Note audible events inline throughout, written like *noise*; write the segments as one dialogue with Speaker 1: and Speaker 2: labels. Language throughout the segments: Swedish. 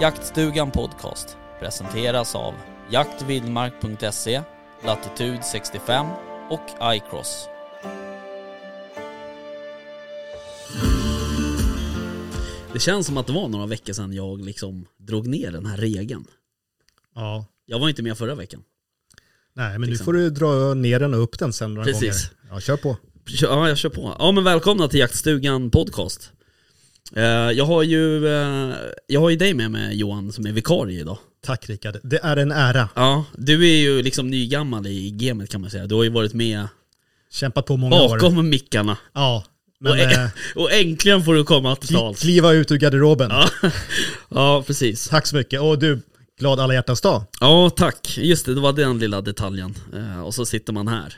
Speaker 1: Jaktstugan Podcast presenteras av jaktvildmark.se, Latitude 65 och iCross. Det känns som att det var några veckor sedan jag liksom drog ner den här regeln.
Speaker 2: Ja.
Speaker 1: Jag var inte med förra veckan.
Speaker 2: Nej, men nu
Speaker 1: Liksom.
Speaker 2: får du dra ner den och upp den sen några
Speaker 1: Precis.
Speaker 2: gånger. Ja, kör på.
Speaker 1: Ja, jag kör på. Ja, men välkomna till Jaktstugan Podcast. Eh, Jag har ju, eh, jag har ju dig med mig Johan som är vikarie idag.
Speaker 2: Tack Rickard. Det är en ära.
Speaker 1: Ja, du är ju liksom nygammal i gamet kan man säga. Du har ju varit med
Speaker 2: Kämpat på många år.
Speaker 1: bakom mickarna.
Speaker 2: Ja. Men
Speaker 1: Och,
Speaker 2: eh,
Speaker 1: och äntligen får du komma till tals.
Speaker 2: kliva ut ur garderoben.
Speaker 1: Ja. *laughs* ja, precis.
Speaker 2: Tack så mycket. Och du, glad alla hjärtans dag.
Speaker 1: Ja, tack. Just det, det var den lilla detaljen. Och så sitter man här.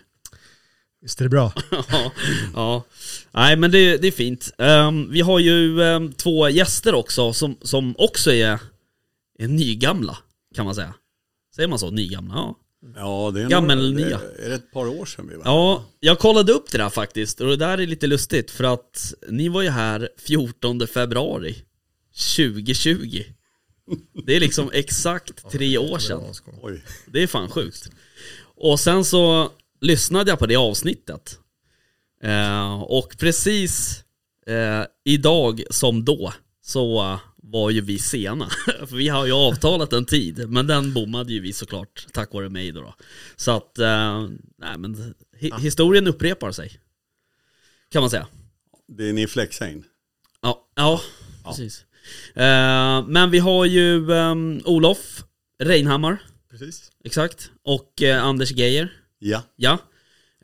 Speaker 2: Visst är det bra? *laughs*
Speaker 1: ja, ja. Nej men det, det är fint. Ehm, vi har ju ehm, två gäster också som, som också är, är nygamla, kan man säga. Säger man så? Nygamla? Ja.
Speaker 3: Ja, det är,
Speaker 1: Gammel
Speaker 3: nog,
Speaker 1: nya.
Speaker 3: det är ett par år sedan vi var
Speaker 1: ja, jag kollade upp det där faktiskt och det där är lite lustigt för att ni var ju här 14 februari 2020. Det är liksom exakt tre år sedan. Det är fan sjukt. Och sen så lyssnade jag på det avsnittet. Eh, och precis eh, idag som då så eh, var ju vi sena. *laughs* För vi har ju avtalat en tid, men den bommade ju vi såklart tack vare mig då. då. Så att, eh, nej men hi- historien upprepar sig. Kan man säga.
Speaker 3: Det är ni Flexein.
Speaker 1: Ja, ja, precis. Eh, men vi har ju ehm, Olof Reinhammar,
Speaker 2: Precis.
Speaker 1: exakt, och eh, Anders Geijer.
Speaker 3: Ja,
Speaker 1: Ja,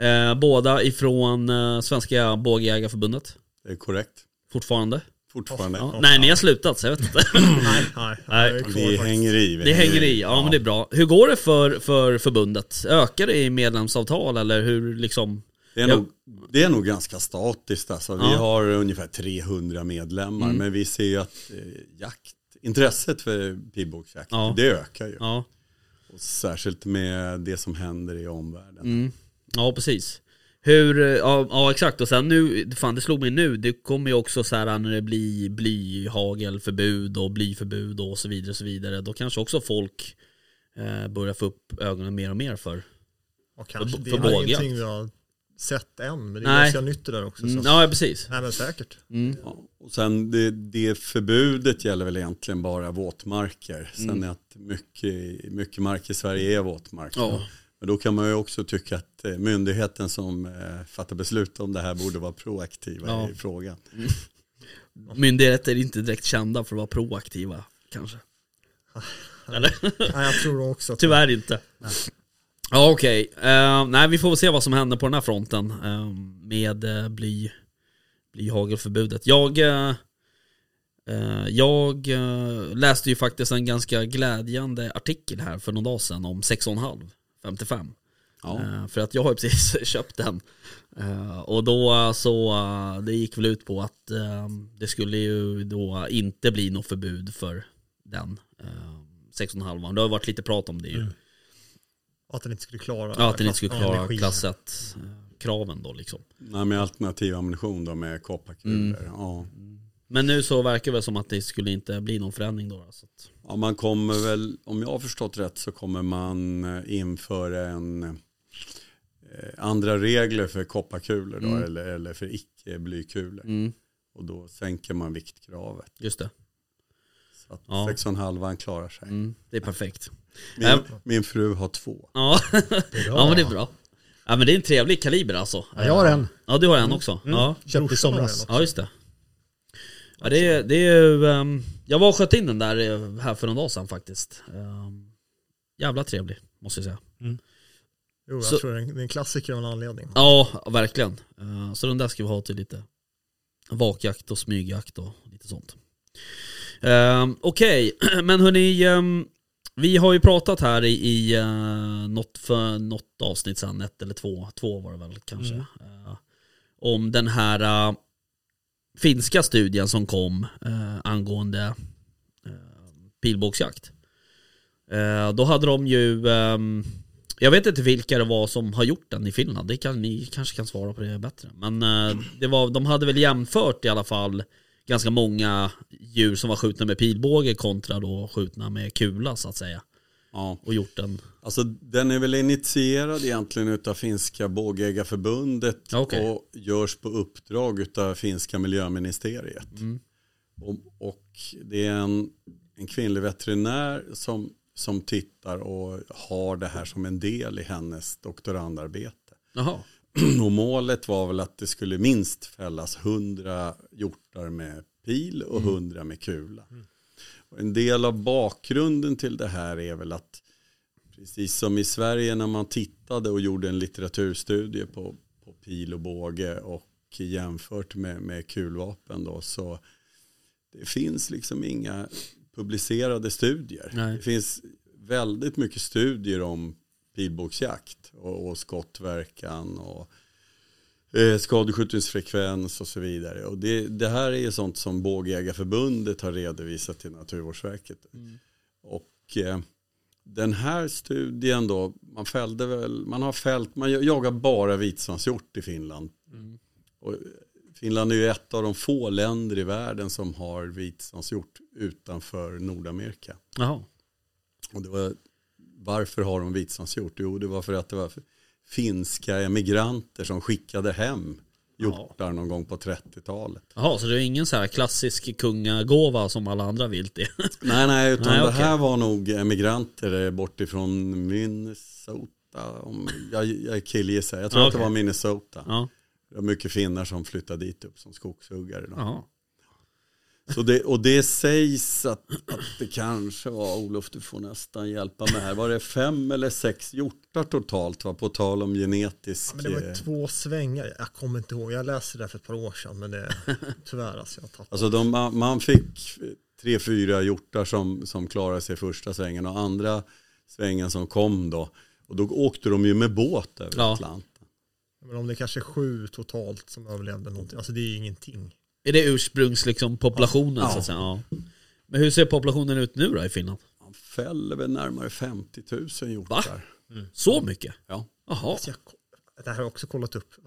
Speaker 1: eh, båda ifrån eh, Svenska Bågjägarförbundet
Speaker 3: det är korrekt.
Speaker 1: fortfarande.
Speaker 3: Fortfarande.
Speaker 1: Ja. Nej, ni har slutat så jag vet inte. *laughs*
Speaker 2: Nej, nej.
Speaker 1: Nej.
Speaker 3: Vi
Speaker 2: faktiskt.
Speaker 3: hänger i. vi
Speaker 1: Det hänger i, ja men det är bra. Hur går det för, för förbundet? Ökar det i medlemsavtal eller hur liksom?
Speaker 3: Det är,
Speaker 1: Ja.
Speaker 3: nog, det är nog ganska statiskt. Alltså. Vi
Speaker 1: Ja.
Speaker 3: har ungefär 300 medlemmar.
Speaker 1: Mm.
Speaker 3: Men vi ser ju att eh, jakt, intresset för pilbågsjakt,
Speaker 1: Ja.
Speaker 3: det ökar ju.
Speaker 1: Ja,
Speaker 3: Och särskilt med det som händer i omvärlden.
Speaker 1: mm. ja precis. Hur, eh, ja, ja exakt och sen nu, fan det slog mig nu, det kommer ju också så här när det blir blyhagelförbud och blyförbud och så vidare och så vidare. Då kanske också folk eh, börjar få upp ögonen mer och mer för
Speaker 4: Ja, kanske.
Speaker 1: För-
Speaker 4: det
Speaker 1: för
Speaker 4: är
Speaker 1: bågjakt.
Speaker 4: ingenting vi har sett än, men det är
Speaker 1: Nej.
Speaker 4: ganska nytt det där också.
Speaker 1: mm,
Speaker 4: Så.
Speaker 1: Ja precis.
Speaker 4: Nej men säkert.
Speaker 1: Mm.
Speaker 3: Ja, och sen det, det förbudet gäller väl egentligen bara våtmarker. Sen
Speaker 1: Mm.
Speaker 3: att mycket, mycket mark i Sverige är våtmark.
Speaker 1: Ja.
Speaker 3: Men då kan man ju också tycka att eh, myndigheten som eh, fattar beslut om det här borde vara proaktiva
Speaker 1: Ja.
Speaker 3: i frågan.
Speaker 1: Myndigheter är inte direkt kända för att vara proaktiva kanske. Eller?
Speaker 4: Nej, jag tror också att
Speaker 1: Tyvärr inte. Ja okej, Eh, nej vi får väl se vad som händer på den här fronten eh, med uh, bly, blyhagelförbudet. Jag, eh, jag läste ju faktiskt en ganska glädjande artikel här för någon dag sedan om 6,5, 55.
Speaker 3: Ja.
Speaker 1: För att jag har ju *laughs* precis köpt den. Och då så, det gick väl ut på att det skulle ju då inte bli något förbud för den eh, 6,5. Det har varit lite prat om det ju.
Speaker 4: Att den inte skulle klara
Speaker 1: Ja, att den inte skulle klara klass 1 kraven då liksom.
Speaker 3: Nej, med alternativ ammunition då med kopparkulor.
Speaker 1: Mm.
Speaker 3: Ja.
Speaker 1: Men nu så verkar det som att det skulle inte bli någon förändring då. Så att,
Speaker 3: ja, man kommer väl, om jag har förstått rätt så kommer man eh, införa en eh, andra regler för kopparkulor då,
Speaker 1: Mm.
Speaker 3: eller, eller för icke-blykulor.
Speaker 1: mm,
Speaker 3: Och då sänker man viktkravet.
Speaker 1: just det.
Speaker 3: Så att
Speaker 1: Ja.
Speaker 3: 6,5 klarar sig.
Speaker 1: Mm, det är perfekt.
Speaker 3: Min,
Speaker 1: Äm.
Speaker 3: min fru har två.
Speaker 1: Ja. *laughs* ja men det är bra. Ja men det är en trevlig kaliber alltså.
Speaker 2: Ja, jag har en.
Speaker 1: Ja du har en också. Ja.
Speaker 2: Köpt i somras.
Speaker 1: Ja just det. Ja, det, är, det är ju, ehm, jag var och sköt in den där eh, här för en dag sedan faktiskt. Um, jävla trevlig, måste jag säga.
Speaker 4: Jo, jag
Speaker 1: Så-
Speaker 4: tror det är en, det är en klassiker av en anledning.
Speaker 1: Ja, verkligen. Eh, så den där ska vi ha till lite vakjakt och smygjakt och lite sånt. Ehm, Okej, *clears throat* men hörni, ehm, vi har ju pratat här i, i uh, något, för något avsnitt sen, ett eller två, två var det väl kanske, eh, om den här eh, finska studien som kom eh, angående uh, pilbågsjakt. Då hade de ju, ehm, jag vet inte vilka det var som har gjort den i Finland, det kan ni kanske kan svara på det bättre. Men det var, de hade väl jämfört i alla fall ganska många djur som var skjutna med pilbåge kontra då skjutna med kula så att säga.
Speaker 3: Ja.
Speaker 1: Och gjort en,
Speaker 3: Alltså den är väl initierad egentligen utav finska bågägarförbundet
Speaker 1: Okej.
Speaker 3: och görs på uppdrag utav finska miljöministeriet.
Speaker 1: Mm.
Speaker 3: Och, och det är en, en kvinnlig veterinär som, som tittar och har det här som en del i hennes doktorandarbete.
Speaker 1: jaha, *clears throat*
Speaker 3: Och målet var väl att det skulle minst fällas 100 hjortar med pil och 100 med kula. Och en del av bakgrunden till det här är väl att precis som i Sverige när man tittade och gjorde en litteraturstudie på, på pil och båge och jämfört med, med kulvapen då så det finns liksom inga publicerade studier.
Speaker 1: Nej.
Speaker 3: Det finns väldigt mycket studier om pilbågsjakt och, och skottverkan och eh, skadeskjutningsfrekvens och så vidare. Och det, det här är ju sånt som Bågjägarförbundet har redovisat till Naturvårdsverket. Och eh, den här studien då, man fällde väl, man har fällt, man jagar bara vitsvanshjort i Finland. Och Finland är ju ett av de få länder i världen som har vitsvanshjort utanför Nordamerika.
Speaker 1: jaha,
Speaker 3: Och det var, varför har de vitsvanshjort? Jo, det var för att det var finska emigranter som skickade hem hjortar någon gång på 30-talet.
Speaker 1: jaha, så det är ingen så här klassisk kungagåva som alla andra vilt är? *laughs*
Speaker 3: Nej, nej, utan
Speaker 1: Nej,
Speaker 3: det
Speaker 1: okej.
Speaker 3: här var nog emigranter bort ifrån Minnesota. Om, jag, jag killgissar, jag tror
Speaker 1: Ja,
Speaker 3: att det var Minnesota.
Speaker 1: Ja,
Speaker 3: Det var mycket finnar som flyttade dit upp som skogshuggare. Då. Så det, och det sägs att, att det kanske var, Olof du får nästan hjälpa mig här, var det fem eller sex hjortar totalt va, på tal om genetisk...
Speaker 4: Men det var ju
Speaker 3: eh,
Speaker 4: två svängar. Jag kommer inte ihåg. Jag läste det för ett par år sedan. Men det *laughs* tyvärr alltså. Jag.
Speaker 3: Alltså de, man- man fick tre, fyra hjortar som, som klarade sig första svängen och andra svängen som kom då. Och då åkte de ju med båt över
Speaker 1: Ja.
Speaker 3: Atlanten.
Speaker 4: Men om det kanske är sju totalt som överlevde någonting. Alltså det är ingenting.
Speaker 1: Är det ursprungs liksom populationen
Speaker 3: Ja.
Speaker 1: så att säga? Ja. Men hur ser populationen ut nu då i Finland?
Speaker 3: Man fäller väl närmare 50 000 hjortar.
Speaker 1: Så mycket?
Speaker 3: Ja.
Speaker 1: Jaha,
Speaker 4: jag, det här har jag också kollat upp. *laughs*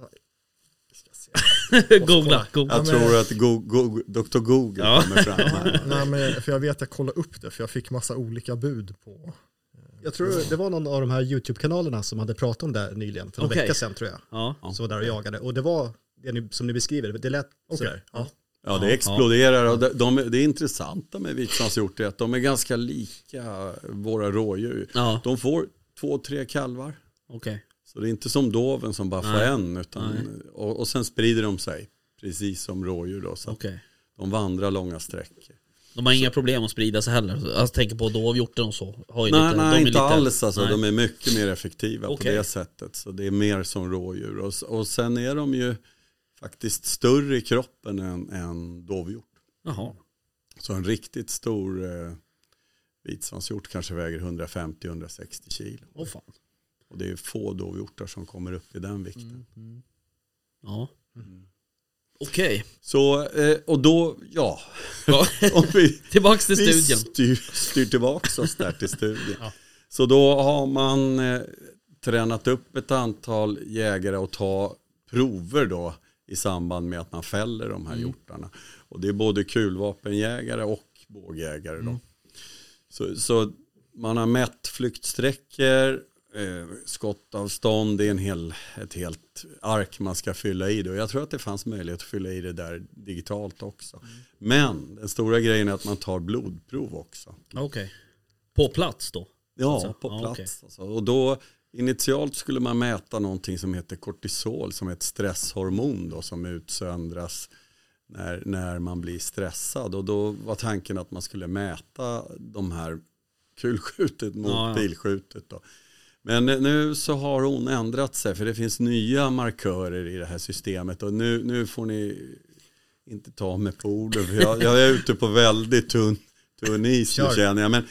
Speaker 1: Googla, googla.
Speaker 3: Jag tror att Go, Go, Dr. Google
Speaker 1: Ja.
Speaker 3: kommer fram här. *laughs*
Speaker 4: Nej, men för jag vet att jag kollade upp det. För jag fick massa olika bud på.
Speaker 2: Jag tror det var någon av de här YouTube-kanalerna som hade pratat om det här nyligen, för en
Speaker 1: Okej.
Speaker 2: vecka sedan tror jag.
Speaker 1: Ja.
Speaker 2: Som var där och jagade. Och det var det ni, som ni beskriver, det lät
Speaker 4: Okej.
Speaker 2: sådär.
Speaker 4: Ja.
Speaker 3: Ja, det exploderar och de, de, det intressanta med vitsvanshjort är att de är ganska lika våra rådjur.
Speaker 1: Ja,
Speaker 3: De får två, tre kalvar.
Speaker 1: okej.
Speaker 3: Så det är inte som doven som bara får
Speaker 1: Nej.
Speaker 3: en. Utan, och, och sen sprider de sig, precis som rådjur då. Så
Speaker 1: Okej.
Speaker 3: de vandrar långa sträckor.
Speaker 1: De har inga problem att sprida sig heller. Jag tänker på dovhjorten och så. Har ju
Speaker 3: Nej,
Speaker 1: lite,
Speaker 3: nej
Speaker 1: de är
Speaker 3: inte
Speaker 1: lite,
Speaker 3: alls. Alltså,
Speaker 1: nej.
Speaker 3: De är mycket mer effektiva
Speaker 1: Okej.
Speaker 3: på det sättet. Så det är mer som rådjur. Och, och sen är de ju faktiskt större i kroppen än, än dovhjort.
Speaker 1: Jaha.
Speaker 3: Så en riktigt stor eh, vitsvanshjort kanske väger 150-160 kilo.
Speaker 1: Åh fan.
Speaker 3: Och det är få dovhjortar som kommer upp i den vikten.
Speaker 1: Ja. Okej.
Speaker 3: Så, eh, och då, ja,
Speaker 1: Ja. *laughs*
Speaker 3: vi, *laughs*
Speaker 1: Tillbaks till
Speaker 3: vi
Speaker 1: studien.
Speaker 3: styr, styr tillbaka oss där till studien. *laughs* Så då har man eh, tränat upp ett antal jägare och ta prover då i samband med att man fäller de här hjortarna. Och det är både kulvapenjägare och bågjägare då. Så, så man har mätt flyktsträckor, eh, skottavstånd, det är en hel, ett helt ark man ska fylla i det. Och jag tror att det fanns möjlighet att fylla i det där digitalt också. Men den stora grejen är att man tar blodprov också.
Speaker 1: Okej. På plats då?
Speaker 3: Ja,
Speaker 1: Alltså,
Speaker 3: på plats.
Speaker 1: okej.
Speaker 3: Alltså. Och då initialt skulle man mäta någonting som heter kortisol som är ett stresshormon då, som utsöndras när, när man blir stressad. Och då var tanken att man skulle mäta de här kulskjutet mot
Speaker 1: Ja, ja.
Speaker 3: pilskjutet. Då. Men nu så har hon ändrat sig för det finns nya markörer i det här systemet och nu, nu får ni inte ta mig på orden. För jag, jag är ute på väldigt tunn, tunn is nu känner jag. Men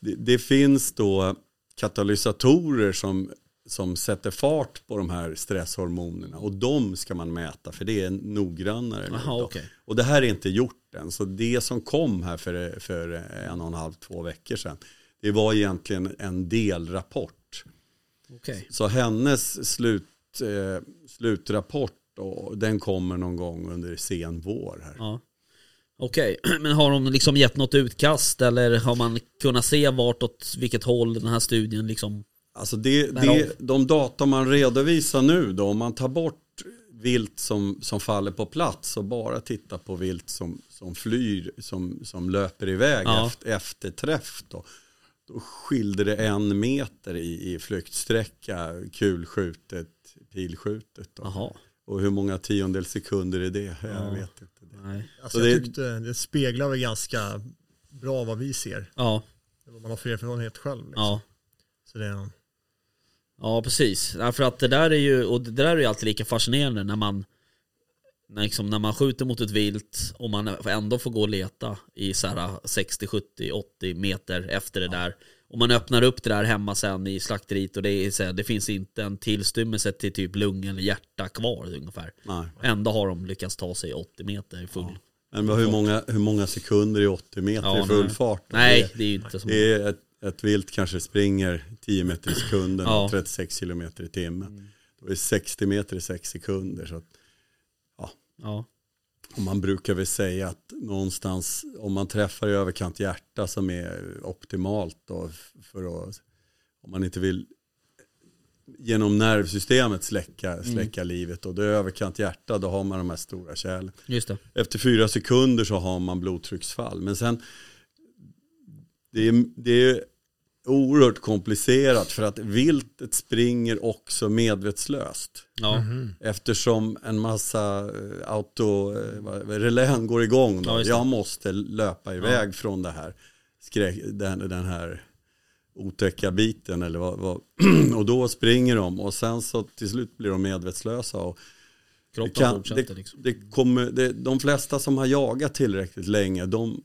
Speaker 3: det, det finns då katalysatorer som, som sätter fart på de här stresshormonerna. Och de ska man mäta för det är noggrannare. då.
Speaker 1: okej.
Speaker 3: Och det här är inte gjort än. Så det som kom här för, för en och en halv, två veckor sedan. Det var egentligen en delrapport.
Speaker 1: Okej.
Speaker 3: Så hennes slut, eh, slutrapport och den kommer någon gång under sen vår här.
Speaker 1: Ja. Okej, *clears throat* men har de liksom gett något utkast eller har man kunnat se vart åt vilket håll den här studien liksom?
Speaker 3: Alltså det, det, de data man redovisar nu då, om man tar bort vilt som, som faller på plats och bara tittar på vilt som, som flyr, som, som löper iväg
Speaker 1: Ja.
Speaker 3: efter, efter träff då, då skilde det en meter i, i flyktsträcka, kulskjutet, pilskjutet. Då.
Speaker 1: Jaha.
Speaker 3: Och hur många tiondels sekunder är det? Jag
Speaker 1: Ja.
Speaker 3: vet inte. Det.
Speaker 1: Nej.
Speaker 4: Alltså
Speaker 3: Så
Speaker 4: jag
Speaker 3: det-
Speaker 4: tyckte det speglar väl ganska bra vad vi ser.
Speaker 1: Ja,
Speaker 4: Man har för erfarenhet själv. Liksom.
Speaker 1: ja.
Speaker 4: Så det,
Speaker 1: Ja, precis. Därför att det där är ju, och det där är ju alltid lika fascinerande när man när, liksom, när man skjuter mot ett vilt och man ändå får gå och leta i så här 60, 70, 80 meter efter det där. Och man öppnar upp det där hemma sen i slakteriet och det, är, så här, det finns inte en tillstymmelse till typ lung eller hjärta kvar ungefär.
Speaker 3: Nej.
Speaker 1: Ändå har de lyckats ta sig 80 meter i full.
Speaker 3: Men hur många, hur många sekunder i 80 meter
Speaker 1: Ja,
Speaker 3: i full
Speaker 1: nej.
Speaker 3: fart?
Speaker 1: Nej,
Speaker 3: Det-
Speaker 1: det är ju inte som...
Speaker 3: Det är ett, ett vilt kanske springer 10 meter i sekunden
Speaker 1: Ja.
Speaker 3: och 36 kilometer i timmen. Då är det 60 meter i 6 sekunder. Så att,
Speaker 1: Ja,
Speaker 3: och man brukar väl säga att någonstans om man träffar i överkant hjärta som är optimalt då för att om man inte vill genom nervsystemet släcka, släcka livet och det är överkant hjärta då har man de här stora kärlen. Efter fyra sekunder så har man blodtrycksfall. Men sen, det är, det är oerhört komplicerat för att viltet springer också medvetslöst.
Speaker 1: Ja,
Speaker 3: Eftersom en massa eh, auto, eh, relän går igång. Då.
Speaker 1: Ja.
Speaker 3: Jag måste löpa iväg från det här, skräck, den, den här otäcka biten. Eller vad, vad. *clears throat* och då springer de och sen så till slut blir de medvetslösa. Och
Speaker 1: kroppen
Speaker 3: kan,
Speaker 1: fortsätter
Speaker 3: det,
Speaker 1: liksom.
Speaker 3: det kommer, det, de flesta som har jagat tillräckligt länge, de,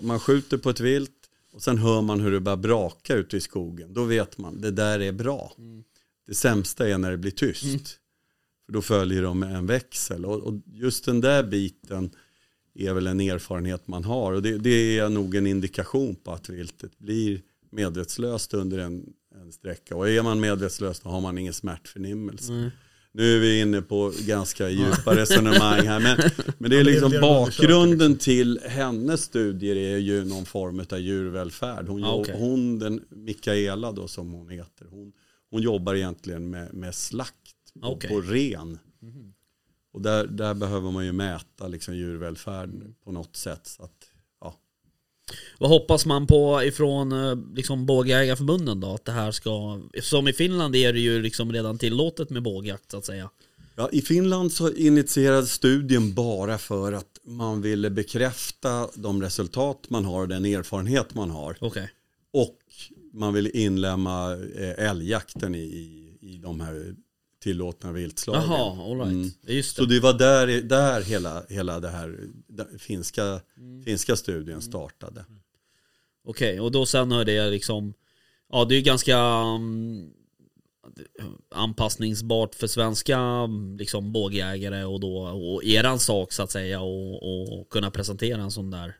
Speaker 3: man skjuter på ett vilt och sen hör man hur det börjar braka ute i skogen. Då vet man, det där är bra.
Speaker 1: Mm.
Speaker 3: Det sämsta är när det blir tyst. För då följer de en växel. Och, och just den där biten är väl en erfarenhet man har. Och det, det är nog en indikation på att viltet blir medvetslöst under en, en sträcka. Och är man medvetslös då har man ingen smärtförnimmelse.
Speaker 1: Mm.
Speaker 3: Nu är vi inne på ganska djupa resonemang här. Men, men det är liksom bakgrunden till hennes studier är ju någon form av djurvälfärd. Hon, jo-
Speaker 1: okej.
Speaker 3: hon den Mikaela då som hon heter, hon, hon jobbar egentligen med, med slakt på,
Speaker 1: Okej.
Speaker 3: på ren. Och där, där behöver man ju mäta liksom djurvälfärd på något sätt. Så att.
Speaker 1: Vad hoppas man på ifrån eh, liksom bågjägarförbunden då? Att det här ska, som i Finland är det ju liksom redan tillåtet med bågjakt så att säga.
Speaker 3: Ja, I Finland så initierades studien bara för att man ville bekräfta de resultat man har och den erfarenhet man har.
Speaker 1: Okej.
Speaker 3: Och man ville inlämna eh, älgjakten i, i de här tillåtna viltslagen.
Speaker 1: Jaha, alright.
Speaker 3: Mm.
Speaker 1: Just
Speaker 3: Så
Speaker 1: det.
Speaker 3: det var där, där hela, hela det här där finska,
Speaker 1: Mm.
Speaker 3: finska studien startade.
Speaker 1: Okej, och då sen är det liksom, ja det är ganska mm, anpassningsbart för svenska mm, liksom bågjägare och då och eran sak så att säga och, och kunna presentera en sån där.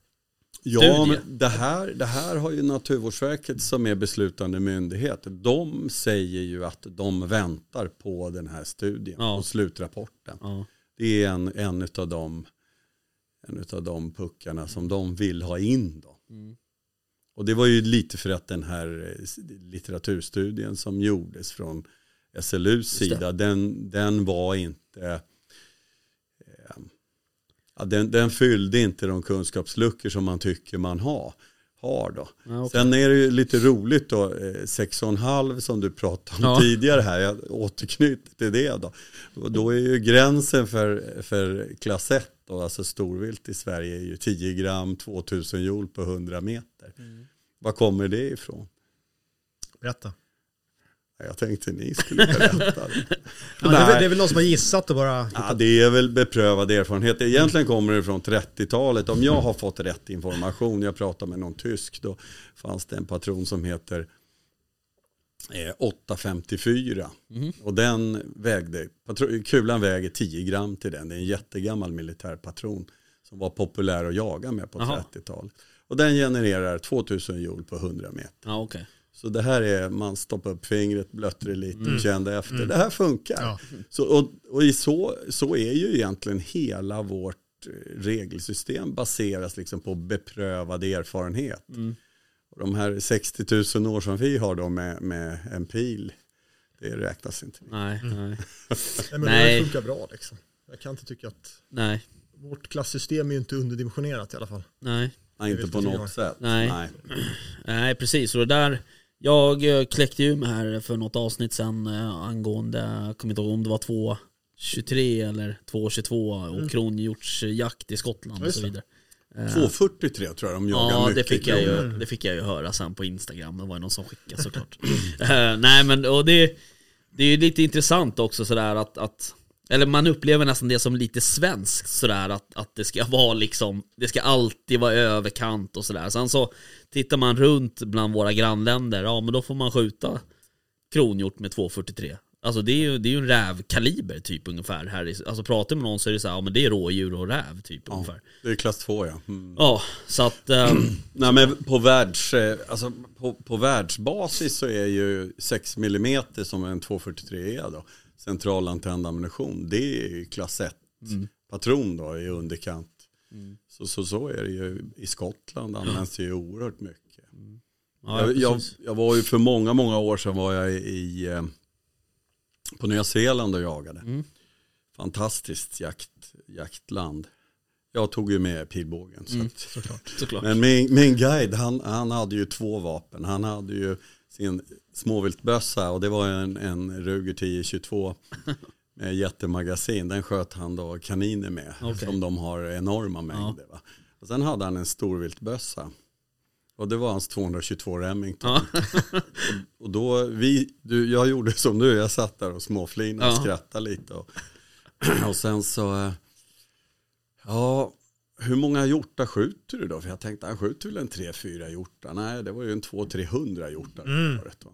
Speaker 3: Ja, men det här, det här har ju Naturvårdsverket som är beslutande myndighet. De säger ju att de väntar på den här studien
Speaker 1: Ja.
Speaker 3: och slutrapporten.
Speaker 1: Ja,
Speaker 3: Det är en, en av de en utav de puckarna som de vill ha in då.
Speaker 1: Mm.
Speaker 3: Och det var ju lite för att den här eh, litteraturstudien som gjordes från SLUs sida, den, den var inte ja, den, den fyllde inte de kunskapsluckor som man tycker man har. har då.
Speaker 1: ja okej.
Speaker 3: Sen är det ju lite roligt då, eh, 6,5 som du pratade om
Speaker 1: Ja.
Speaker 3: tidigare här, jag återknyter till det då. Och då är ju gränsen för, för klass 1, då, alltså storvilt i Sverige, är ju 10 gram 2000 joule på 100 meter.
Speaker 1: Mm.
Speaker 3: Var kommer det ifrån?
Speaker 4: Berätta.
Speaker 3: Jag tänkte ni skulle berätta det. *laughs*
Speaker 2: Ja, det, är, väl- det är väl någon som har gissat och bara...
Speaker 3: Ja, det är väl beprövad erfarenhet. Egentligen kommer det från 30-talet. Om jag har fått rätt information, jag pratade med någon tysk, då fanns det en patron som heter eh, 854. Och den vägde, kulan väger 10 gram till den. Det är en jättegammal militärpatron som var populär att jaga med på
Speaker 1: Jaha.
Speaker 3: 30-talet. Och den genererar 2000 joule på 100 meter.
Speaker 1: Ja, okej.
Speaker 3: Så det här är, man stoppar upp fingret, blötte det lite, kände efter. Det här funkar.
Speaker 2: Ja.
Speaker 3: Så, och och i så, så är ju egentligen hela vårt regelsystem baseras liksom på beprövad erfarenhet. Och de här 60 000 år som vi har då med, med en pil, det räknas inte.
Speaker 1: Nej, nej, *laughs*
Speaker 4: Nej, men
Speaker 1: Nej.
Speaker 4: det funkar bra liksom. Jag kan inte tycka att
Speaker 1: nej,
Speaker 4: vårt klassystem är ju inte underdimensionerat i alla fall.
Speaker 1: nej.
Speaker 3: Nej, inte på något sätt.
Speaker 1: Nej. Nej, precis. Och det där, jag eh, kläckte ju mig här för något avsnitt sen eh, angående, jag kommer inte ihåg om det var 223 eller 222 och kronhjortsjakt i Skottland och så
Speaker 4: det.
Speaker 1: vidare. Eh,
Speaker 3: 243 tror jag de jagar
Speaker 1: Ja, det
Speaker 3: mycket
Speaker 1: fick, jag ju, det fick jag ju höra sen på Instagram. Det var ju någon som skickade såklart. Eh, nej men och det, det är ju lite intressant också sådär att, att eller man upplever nästan det som lite svenskt sådär att, att det ska *laughs* vara liksom Det ska alltid vara överkant och sådär Sen så tittar man runt bland våra grannländer Ja men då får man skjuta Kronhjort med 243 Alltså det är ju, det är ju en rävkaliber typ ungefär här Alltså pratar med någon så är det så här, ja men det är rådjur och räv typ
Speaker 3: Ja,
Speaker 1: ungefär
Speaker 3: det är klass 2 ja. Mm.
Speaker 1: Ja, så att ehm, *clears throat*
Speaker 3: Nej men på, världs, eh, alltså på, på världsbasis så är ju 6 mm som en 243 är då, centralantänd ammunition, det är ju klass 1 patron då i underkant. Så, så, så är det ju i Skottland används det ju oerhört mycket.
Speaker 1: ja,
Speaker 3: jag, jag, jag var ju för många, många år sedan var jag i, eh, på Nya Zeeland och jagade.
Speaker 1: Mm.
Speaker 3: Fantastiskt jakt, jaktland. Jag tog ju med pilbågen. Så
Speaker 1: Mm.
Speaker 3: att,
Speaker 1: såklart. såklart.
Speaker 3: men min, min guide, han, han hade ju två vapen. Han hade ju sin småviltbössa och det var en, en Ruger 1022 *laughs* med jättemagasin. Den sköt han då kaniner med,
Speaker 1: Okej.
Speaker 3: som de har enorma mängder. Va? Och sen hade han en storviltbössa. Och det var hans 222 Remington.
Speaker 1: Ja. *laughs*
Speaker 3: Och då, vi, du, jag gjorde som du, jag satt där och småflinade och
Speaker 1: Ja.
Speaker 3: skrattade lite. Och, *clears throat* och sen så, eh, ja, hur många hjortar skjuter du då? För jag tänkte, han skjuter väl en 3-4 hjortar? Nej, det var ju en 200-300 hjortar mm. året. Va?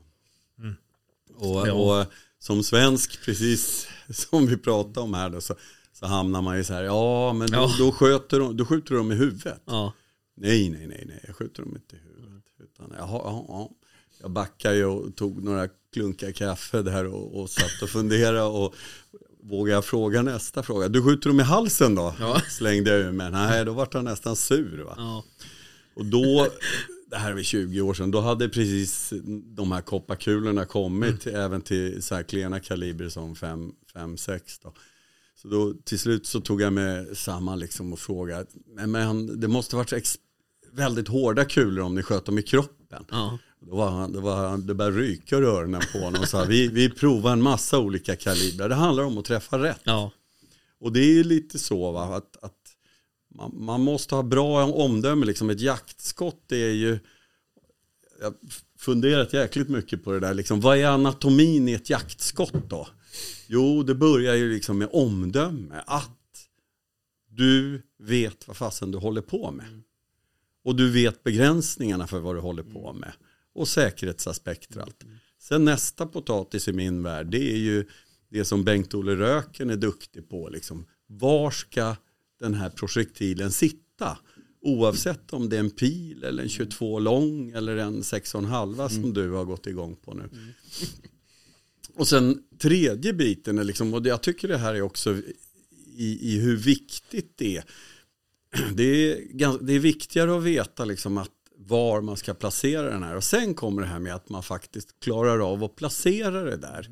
Speaker 3: Och,
Speaker 1: Ja.
Speaker 3: och som svensk, precis *laughs* som vi pratade om här då, så, så hamnar man ju så här, ja men då,
Speaker 1: Ja.
Speaker 3: då, sköter de, då skjuter de i huvudet.
Speaker 1: Ja.
Speaker 3: Nej, nej, nej, nej, jag skjuter dem inte i huvudet. Utan, jaha, ja, ja. Jag backade ju och tog några klunkar kaffe där och, och satt och funderade och vågade jag fråga nästa fråga. Du skjuter dem i halsen då?
Speaker 1: Ja. *laughs*
Speaker 3: Slängde jag ur med. Nej, då vart han nästan sur. Va?
Speaker 1: Ja.
Speaker 3: Och då, *laughs* det här är väl 20 år sedan, då hade precis de här kopparkulorna kommit även till så här klena kaliber som 5-6 då. Så då till slut så tog jag med samma liksom och frågade, men, men det måste varit väldigt hårda kulor om ni sköt dem i kroppen.
Speaker 1: Ja.
Speaker 3: Då var han, det, var, han- det började ryka ur öronen på honom och sa, vi, vi provar en massa olika kalibrar, det handlar om att träffa rätt.
Speaker 1: Ja.
Speaker 3: Och det är lite så va, att, att man, man måste ha bra omdöme, liksom ett jaktskott är ju, jag har funderat jäkligt mycket på det där, liksom, vad är anatomin i ett jaktskott då? Jo, det börjar ju liksom med omdöme, att du vet vad fasen du håller på med. Och du vet begränsningarna för vad du håller på med. Och säkerhetsaspekter och allt. Sen nästa potatis i min värld, det är ju det som Bengt-Olle Röken är duktig på. Liksom. Var ska den här projektilen sitta? Oavsett om det är en pil eller en 22 lång eller en 6,5 som du har gått igång på nu. Och sen tredje biten är liksom, och jag tycker det här är också i, i hur viktigt det är. *clears throat* Det är, det är viktigare att veta liksom att var man ska placera den här. Och sen kommer det här med att man faktiskt klarar av att placera det där.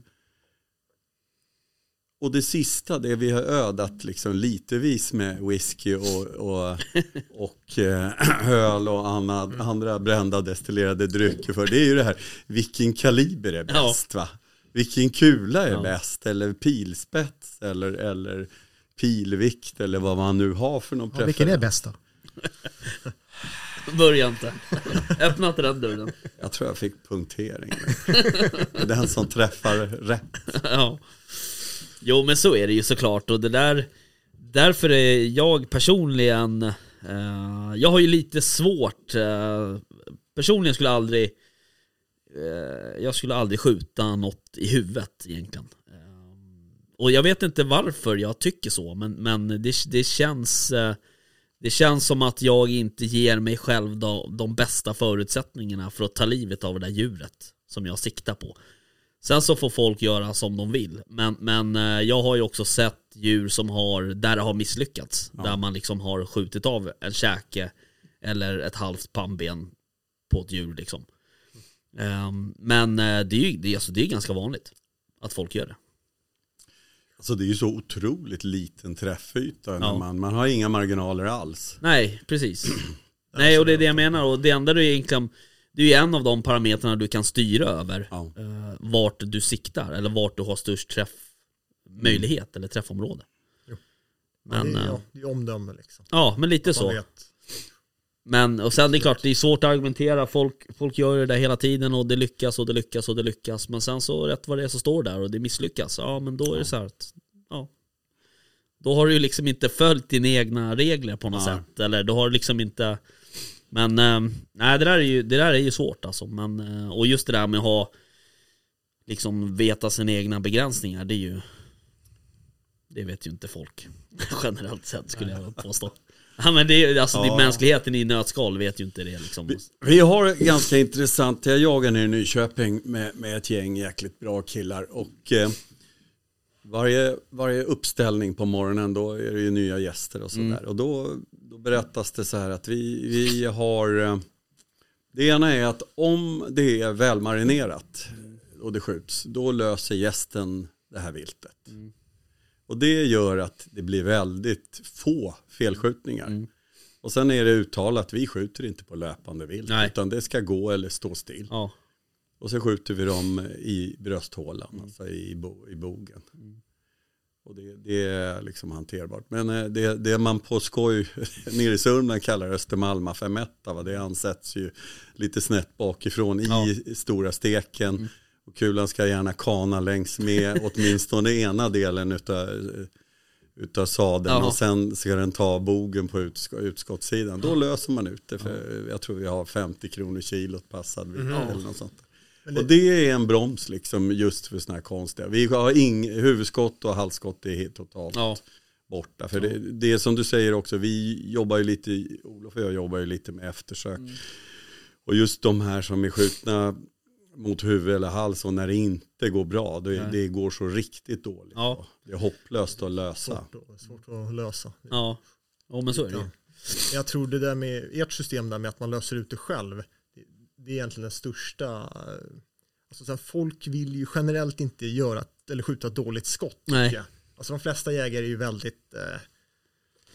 Speaker 3: Och det sista, det vi har ödat liksom litervis med whisky och, och, *laughs* och eh, öl och andra, andra brända destillerade drycker för. Det är ju det här, vilken kaliber är bäst va? Vilken kula är
Speaker 1: Ja.
Speaker 3: bäst? Eller pilspets eller, eller pilvikt eller vad man nu har för någon
Speaker 2: Ja, vilken är bäst då? *laughs*
Speaker 1: Börja inte. Öppna inte den dörren.
Speaker 3: Jag tror jag fick punktering. Den som träffar rätt.
Speaker 1: Ja. Jo men så är det ju såklart och det där Därför är jag personligen eh, Jag har ju lite svårt eh, Personligen skulle jag aldrig eh, Jag skulle aldrig skjuta något i huvudet egentligen eh, Och jag vet inte varför jag tycker så men, men det, det känns eh, Det känns som att jag inte ger mig själv de, de bästa förutsättningarna för att ta livet av det där djuret Som jag siktar på Sen så får folk göra som de vill. Men, men eh, jag har ju också sett djur som har, där det har misslyckats. Där man liksom har skjutit av en käke eller ett halvt pannben på ett djur liksom. Ehm, men eh, det är ju det är, alltså, det är ganska vanligt att folk gör det.
Speaker 3: Alltså det är ju så otroligt liten träffyta. När
Speaker 1: Ja.
Speaker 3: man, man har inga marginaler alls.
Speaker 1: Nej, precis. *clears throat* *clears throat* Nej, och det är det jag menar. Och det enda du egentligen, det är ju en av de parametrarna du kan styra över.
Speaker 3: Ja.
Speaker 1: eh, vart du siktar eller vart du har störst träffmöjlighet eller träffområde. Men,
Speaker 4: det, är,
Speaker 1: eh,
Speaker 4: ja, det är omdöme liksom.
Speaker 1: ja, men lite så.
Speaker 4: vet.
Speaker 1: Men och sen det är klart, det är svårt att argumentera. Folk, folk gör det där hela tiden och det lyckas och det lyckas och det lyckas. Men sen så rätt vad det är så står där och det misslyckas. Ja, men då är det så här att, ja. Då har du ju liksom inte följt dina egna regler på något
Speaker 3: Nej.
Speaker 1: sätt. Eller då har du liksom inte Men eh, nej det där är ju, det där är ju svårt alltså. Men, eh, och just det där med att ha Liksom veta sina egna begränsningar, det är ju Det vet ju inte folk *laughs* Generellt sett skulle jag påstå *laughs* Ja men det är alltså det
Speaker 3: Ja.
Speaker 1: är mänskligheten i nötskal vet ju inte det liksom
Speaker 3: Vi, vi har ganska intressant, jag jagar nere i Nyköping med, med ett gäng jäkligt bra killar och eh, varje, varje uppställning på morgonen då är det ju nya gäster och sådär. Och då, då berättas det så här att vi, vi har, eh, det ena är att om det är välmarinerat och det skjuts, då löser gästen det här viltet. Och det gör att det blir väldigt få felskjutningar. Och sen är det uttalat, vi skjuter inte på löpande vilt,
Speaker 1: Nej.
Speaker 3: utan det ska gå eller stå still.
Speaker 1: Ja,
Speaker 3: Och så skjuter vi dem i brösthålan, alltså i, bo, i bogen. Och det, det är liksom hanterbart. Men eh, det, det man på skoj *laughs* nere i Sörmland kallar Östermalma 5 va, det ansätts ju lite snett bakifrån
Speaker 1: Ja.
Speaker 3: i stora steken. Och kulan ska gärna kana längs med *laughs* åtminstone ena delen utav, utav sadeln
Speaker 1: Ja.
Speaker 3: och sen ska den ta bogen på utsk utskottssidan. Då löser man ut det för jag tror vi har 50 kronor kilot passad vikt eller något sånt. Och det är en broms liksom just för sådana här konstiga. Vi har ing, huvudskott och halsskott är helt totalt
Speaker 1: ja,
Speaker 3: borta. För det, det är som du säger också, vi jobbar ju lite, Olof och jag jobbar ju lite med eftersök.
Speaker 1: Mm.
Speaker 3: Och just de här som är skjutna mot huvud eller hals och när det inte går bra, det, det går så riktigt dåligt.
Speaker 1: Ja.
Speaker 3: Det är hopplöst att lösa.
Speaker 4: Svårt, att- svårt att lösa.
Speaker 1: ja. Ja men så är det.
Speaker 4: Jag tror det där med ert system där med att man löser ut det själv. det- är egentligen den största. Alltså så här, folk vill ju generellt inte göra eller skjuta ett dåligt skott. tycker
Speaker 1: Nej.
Speaker 4: jag. Alltså de flesta jägare är ju väldigt. Eh,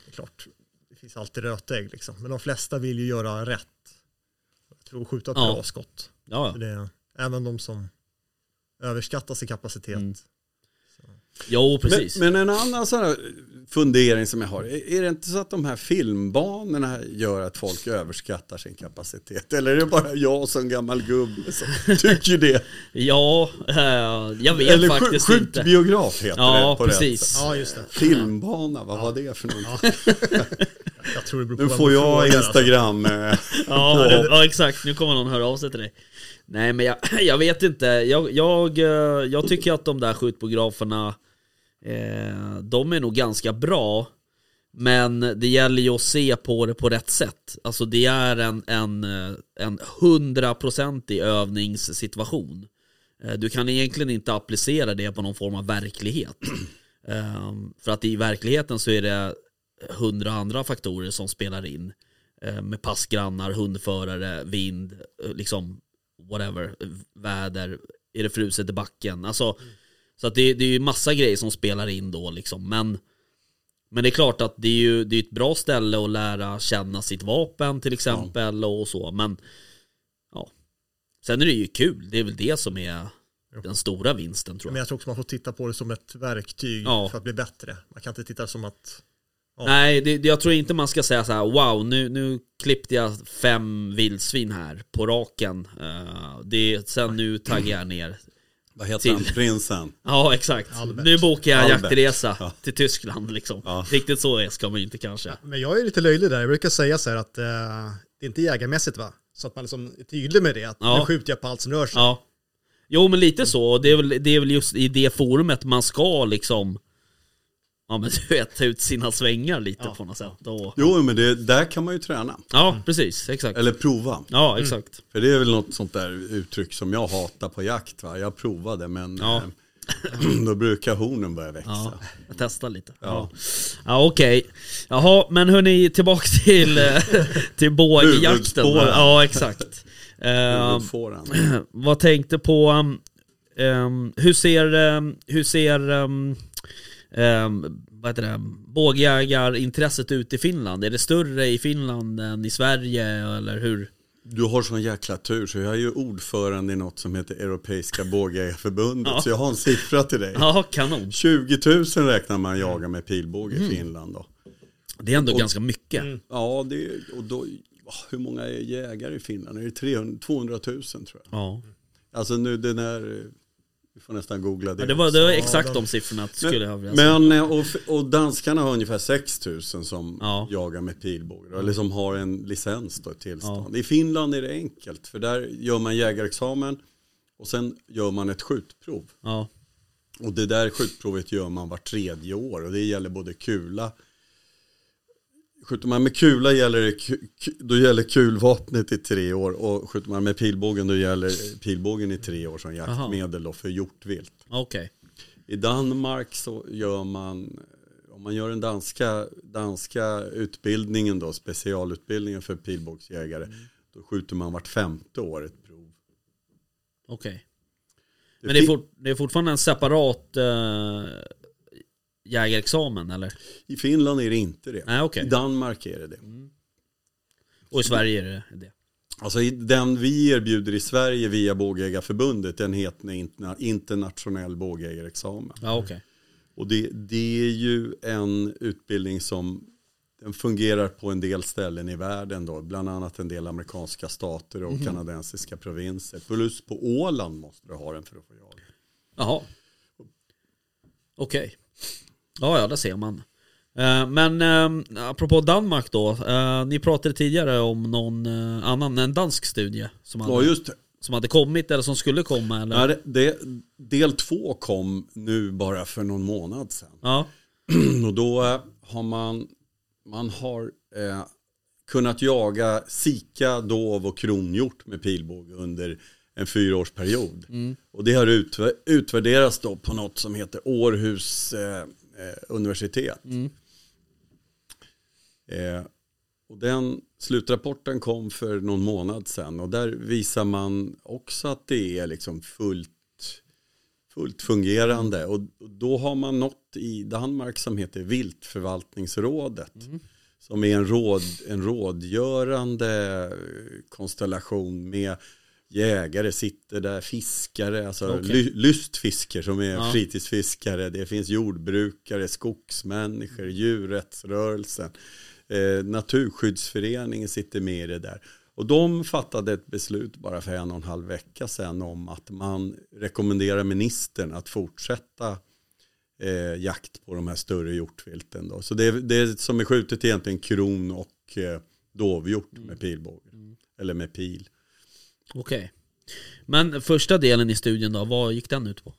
Speaker 4: det är klart, det finns alltid rötägg liksom. Men de flesta vill ju göra rätt. Jag tror skjuta ett
Speaker 1: Ja.
Speaker 4: bra skott.
Speaker 1: Ja,
Speaker 4: det, även de som överskattar sin kapacitet.
Speaker 1: Mm. jo precis.
Speaker 3: Men, men en annan sån här fundering som jag har, är, det inte så att de här filmbanorna gör att folk överskattar sin kapacitet? Eller är det bara jag som gammal gubbe som *laughs* tycker det?
Speaker 1: Ja, eh, jag vet
Speaker 3: Eller
Speaker 1: faktiskt
Speaker 3: skjut
Speaker 1: inte.
Speaker 3: biograf heter
Speaker 1: Ja,
Speaker 3: det på rätt
Speaker 1: precis.
Speaker 3: sätt.
Speaker 4: Ja, just det.
Speaker 3: Filmbana, vad var det för någonting?
Speaker 4: Jag tror det beror på
Speaker 3: Nu får jag
Speaker 4: alltså.
Speaker 3: Instagram. eh,
Speaker 1: Ja, ja exakt, nu kommer någon höra av sig till dig Nej men jag, *clears throat* jag vet inte, jag, jag, eh, jag tycker att de där skjutbiograferna eh, De är nog ganska bra. Men det gäller ju att se på det på rätt sätt. Alltså det är en, en, eh, en hundraprocentig övningssituation. Eh, du kan egentligen inte applicera det på någon form av verklighet. *clears throat* Ehm, för att i verkligheten så är det hundra andra faktorer som spelar in. Med passgrannar, hundförare, vind, liksom whatever, väder, är det fruset i backen, alltså så att det, det är ju massa grejer som spelar in då liksom, men men det är klart att det är ju det är ett bra ställe att lära känna sitt vapen till exempel och så, men ja. Sen är det ju kul, det är väl det som är den stora vinsten tror
Speaker 4: Men
Speaker 1: jag.
Speaker 4: jag tror också man får titta på det som ett verktyg
Speaker 1: Ja.
Speaker 4: för att bli bättre. Man kan inte titta som att
Speaker 1: Nej, det, jag tror inte man ska säga så här: wow, nu, nu klippte jag fem vildsvin här på raken. Eh, det, sen nu taggar jag ner.
Speaker 3: Vad heter
Speaker 1: Till-
Speaker 3: han? Prinsen? *laughs*
Speaker 1: Ja, exakt.
Speaker 2: Albert.
Speaker 1: Nu bokar jag en
Speaker 3: Albert.
Speaker 1: jaktresa
Speaker 3: Ja.
Speaker 1: till Tyskland liksom.
Speaker 3: Ja.
Speaker 1: Riktigt så är- ska man ju inte kanske.
Speaker 2: Men jag är lite löjlig där. Jag brukar säga så här att eh, det är inte jägarmässigt va? Så att man liksom är tydlig med det. Att
Speaker 1: Ja.
Speaker 2: nu skjuter jag på allt som rör sig.
Speaker 1: Ja. Jo men lite så, det är, väl, det är väl just i det forumet man ska liksom Ja men du vet, ta ut sina svängar lite
Speaker 2: Ja.
Speaker 1: på något sätt och,
Speaker 3: Jo, men det, där kan man ju träna.
Speaker 1: Ja precis, exakt
Speaker 3: Eller prova.
Speaker 1: Ja exakt
Speaker 3: För det är väl något sånt där uttryck som jag hatar på jakt. Va? Jag provade men
Speaker 1: Ja.
Speaker 3: eh, *clears throat* då brukar hornen börja växa.
Speaker 1: Ja, jag testar lite
Speaker 3: Ja.
Speaker 1: Ja, ja okej Jaha, men hörni, tillbaka till, *laughs* eh, till bågjakten. Ja exakt *laughs*
Speaker 3: Huvudfåran.
Speaker 1: Vad tänkte på, um, um, hur ser, um, hur ser um, um, vad heter det, bågjägarintresset ut i Finland? Är det större i Finland än i Sverige eller hur?
Speaker 3: Du har sån jäkla tur så jag är ju ordförande i något som heter Europeiska *laughs* bågjägarförbundet.
Speaker 1: Ja.
Speaker 3: Så jag har en siffra till dig.
Speaker 1: Ja, kanon.
Speaker 3: 20 000 räknar man jaga med pilbåge i Finland då.
Speaker 1: Det är ändå
Speaker 3: Och-
Speaker 1: ganska mycket.
Speaker 3: Ja, det, och då, hur många är jägare i Finland? Är det 300, 200 000 tror jag?
Speaker 1: Ja.
Speaker 3: Alltså nu den är, vi får nästan googla det.
Speaker 1: Ja, det, var, det var exakt
Speaker 4: de-
Speaker 1: de siffrorna skulle jag vilja säga.
Speaker 3: Men, eh, och, och danskarna har ungefär 6 000 som
Speaker 1: Ja.
Speaker 3: jagar med pilbåge. Eller som har en licens då, ett tillstånd. I Finland är det enkelt. För där gör man jägarexamen. Och sen gör man ett skjutprov.
Speaker 1: Ja.
Speaker 3: Och det där skjutprovet gör man var tredje år. Och det gäller både kula. Skjuter man med kula gäller det, då gäller kulvapnet i tre år. Och skjuter man med pilbågen då gäller pilbågen i tre år som jaktmedel då för hjortvilt.
Speaker 1: Okej.
Speaker 3: I Danmark så gör man, om man gör den danska, danska utbildningen då, specialutbildningen för pilbågsjägare, då skjuter man vart femte år ett prov.
Speaker 1: Okej. Men det är, fort, det är fortfarande en separat uh, jägarexamen eller?
Speaker 3: I Finland är det inte det.
Speaker 1: Nej okej.
Speaker 3: I Danmark är det det.
Speaker 1: Och i Sverige är det det.
Speaker 3: Alltså den vi erbjuder i Sverige via Bågjägarförbundet, den heter interna- internationell bågjägarexamen.
Speaker 1: Ja okej.
Speaker 3: Och det, det är ju en utbildning som den fungerar på en del ställen i världen då, bland annat en del amerikanska stater och kanadensiska provinser. Plus på Åland måste du ha den för att få jaga.
Speaker 1: Jaha. Okej. Ja, ja, det ser man. Eh, Men eh, apropå Danmark då. eh, ni pratade tidigare om någon eh, annan, en dansk studie som
Speaker 3: Ja,
Speaker 1: hade,
Speaker 3: just det.
Speaker 1: som hade kommit eller som skulle komma eller?
Speaker 3: Ja, det. Del två kom nu bara för någon månad sedan.
Speaker 1: Ja, *clears throat*
Speaker 3: Och då har man, man har eh, kunnat jaga sika, dov och kronhjort med pilbåge under en fyraårsperiod. Och det har utv- utvärderats då på något som heter Århus eh, eh, universitet. Eh, och den slutrapporten kom för någon månad sedan och där visar man också att det är liksom fullt, fullt fungerande. Och då har man nått i Danmark som heter Viltförvaltningsrådet. Som är en, råd, en rådgörande konstellation med jägare sitter där, fiskare, alltså
Speaker 1: Okej.
Speaker 3: ly, lystfiskare som är
Speaker 1: Ja.
Speaker 3: fritidsfiskare. Det finns jordbrukare, skogsmänniskor, djurrättsrörelsen. Eh, Naturskyddsföreningen sitter med i det där. Och de fattade ett beslut bara för en och en halv vecka sedan om att man rekommenderar ministern att fortsätta eh, jakt på de här större hjortvilten. Då. Så det, det som är skjutet är egentligen kron och eh, dovhjort med pilbåge. Eller med pil.
Speaker 1: Okej. Men första delen i studien då, vad gick den ut på?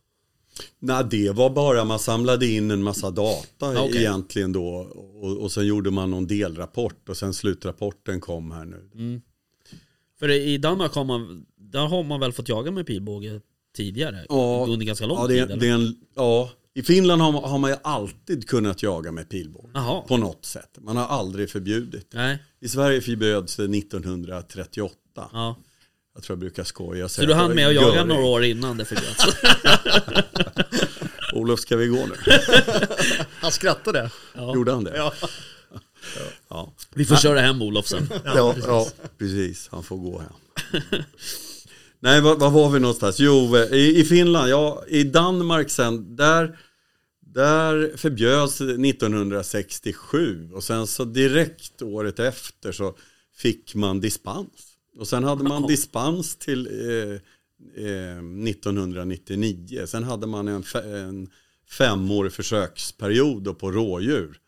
Speaker 3: Nej, det var bara man samlade in en massa data
Speaker 1: Ja, okej.
Speaker 3: egentligen då. Och, och sen gjorde man någon delrapport och sen slutrapporten kom här nu.
Speaker 1: Mm. För i Danmark har man, där har man väl fått jaga med pilbåge tidigare?
Speaker 3: Ja.
Speaker 1: under ganska lång
Speaker 3: Ja, det,
Speaker 1: tid?
Speaker 3: det en, ja, i Finland har man, har man ju alltid kunnat jaga med pilbåge.
Speaker 1: Jaha.
Speaker 3: På något sätt. Man har aldrig förbjudit.
Speaker 1: Nej,
Speaker 3: I Sverige förbjöds det 1938.
Speaker 1: ja.
Speaker 3: Jag tror jag brukar skoja. och
Speaker 1: Så du hann
Speaker 3: det
Speaker 1: med
Speaker 3: var
Speaker 1: att jaga några år innan det förbjöds? *laughs*
Speaker 3: Olof, ska vi gå nu? *laughs*
Speaker 2: Han skrattade.
Speaker 3: Gjorde han det?
Speaker 2: Ja.
Speaker 3: Ja.
Speaker 1: Vi får köra hem Olof sen.
Speaker 3: Ja, ja, precis. Han får gå hem. Nej, var, var var vi någonstans? Jo, i, i Finland, ja, i Danmark sen, där, där förbjöds 1967 och sen så direkt året efter så fick man dispens. Och sen hade man dispens till eh, eh, 1999. Sen hade man en, en femårig försöksperiod på rådjur.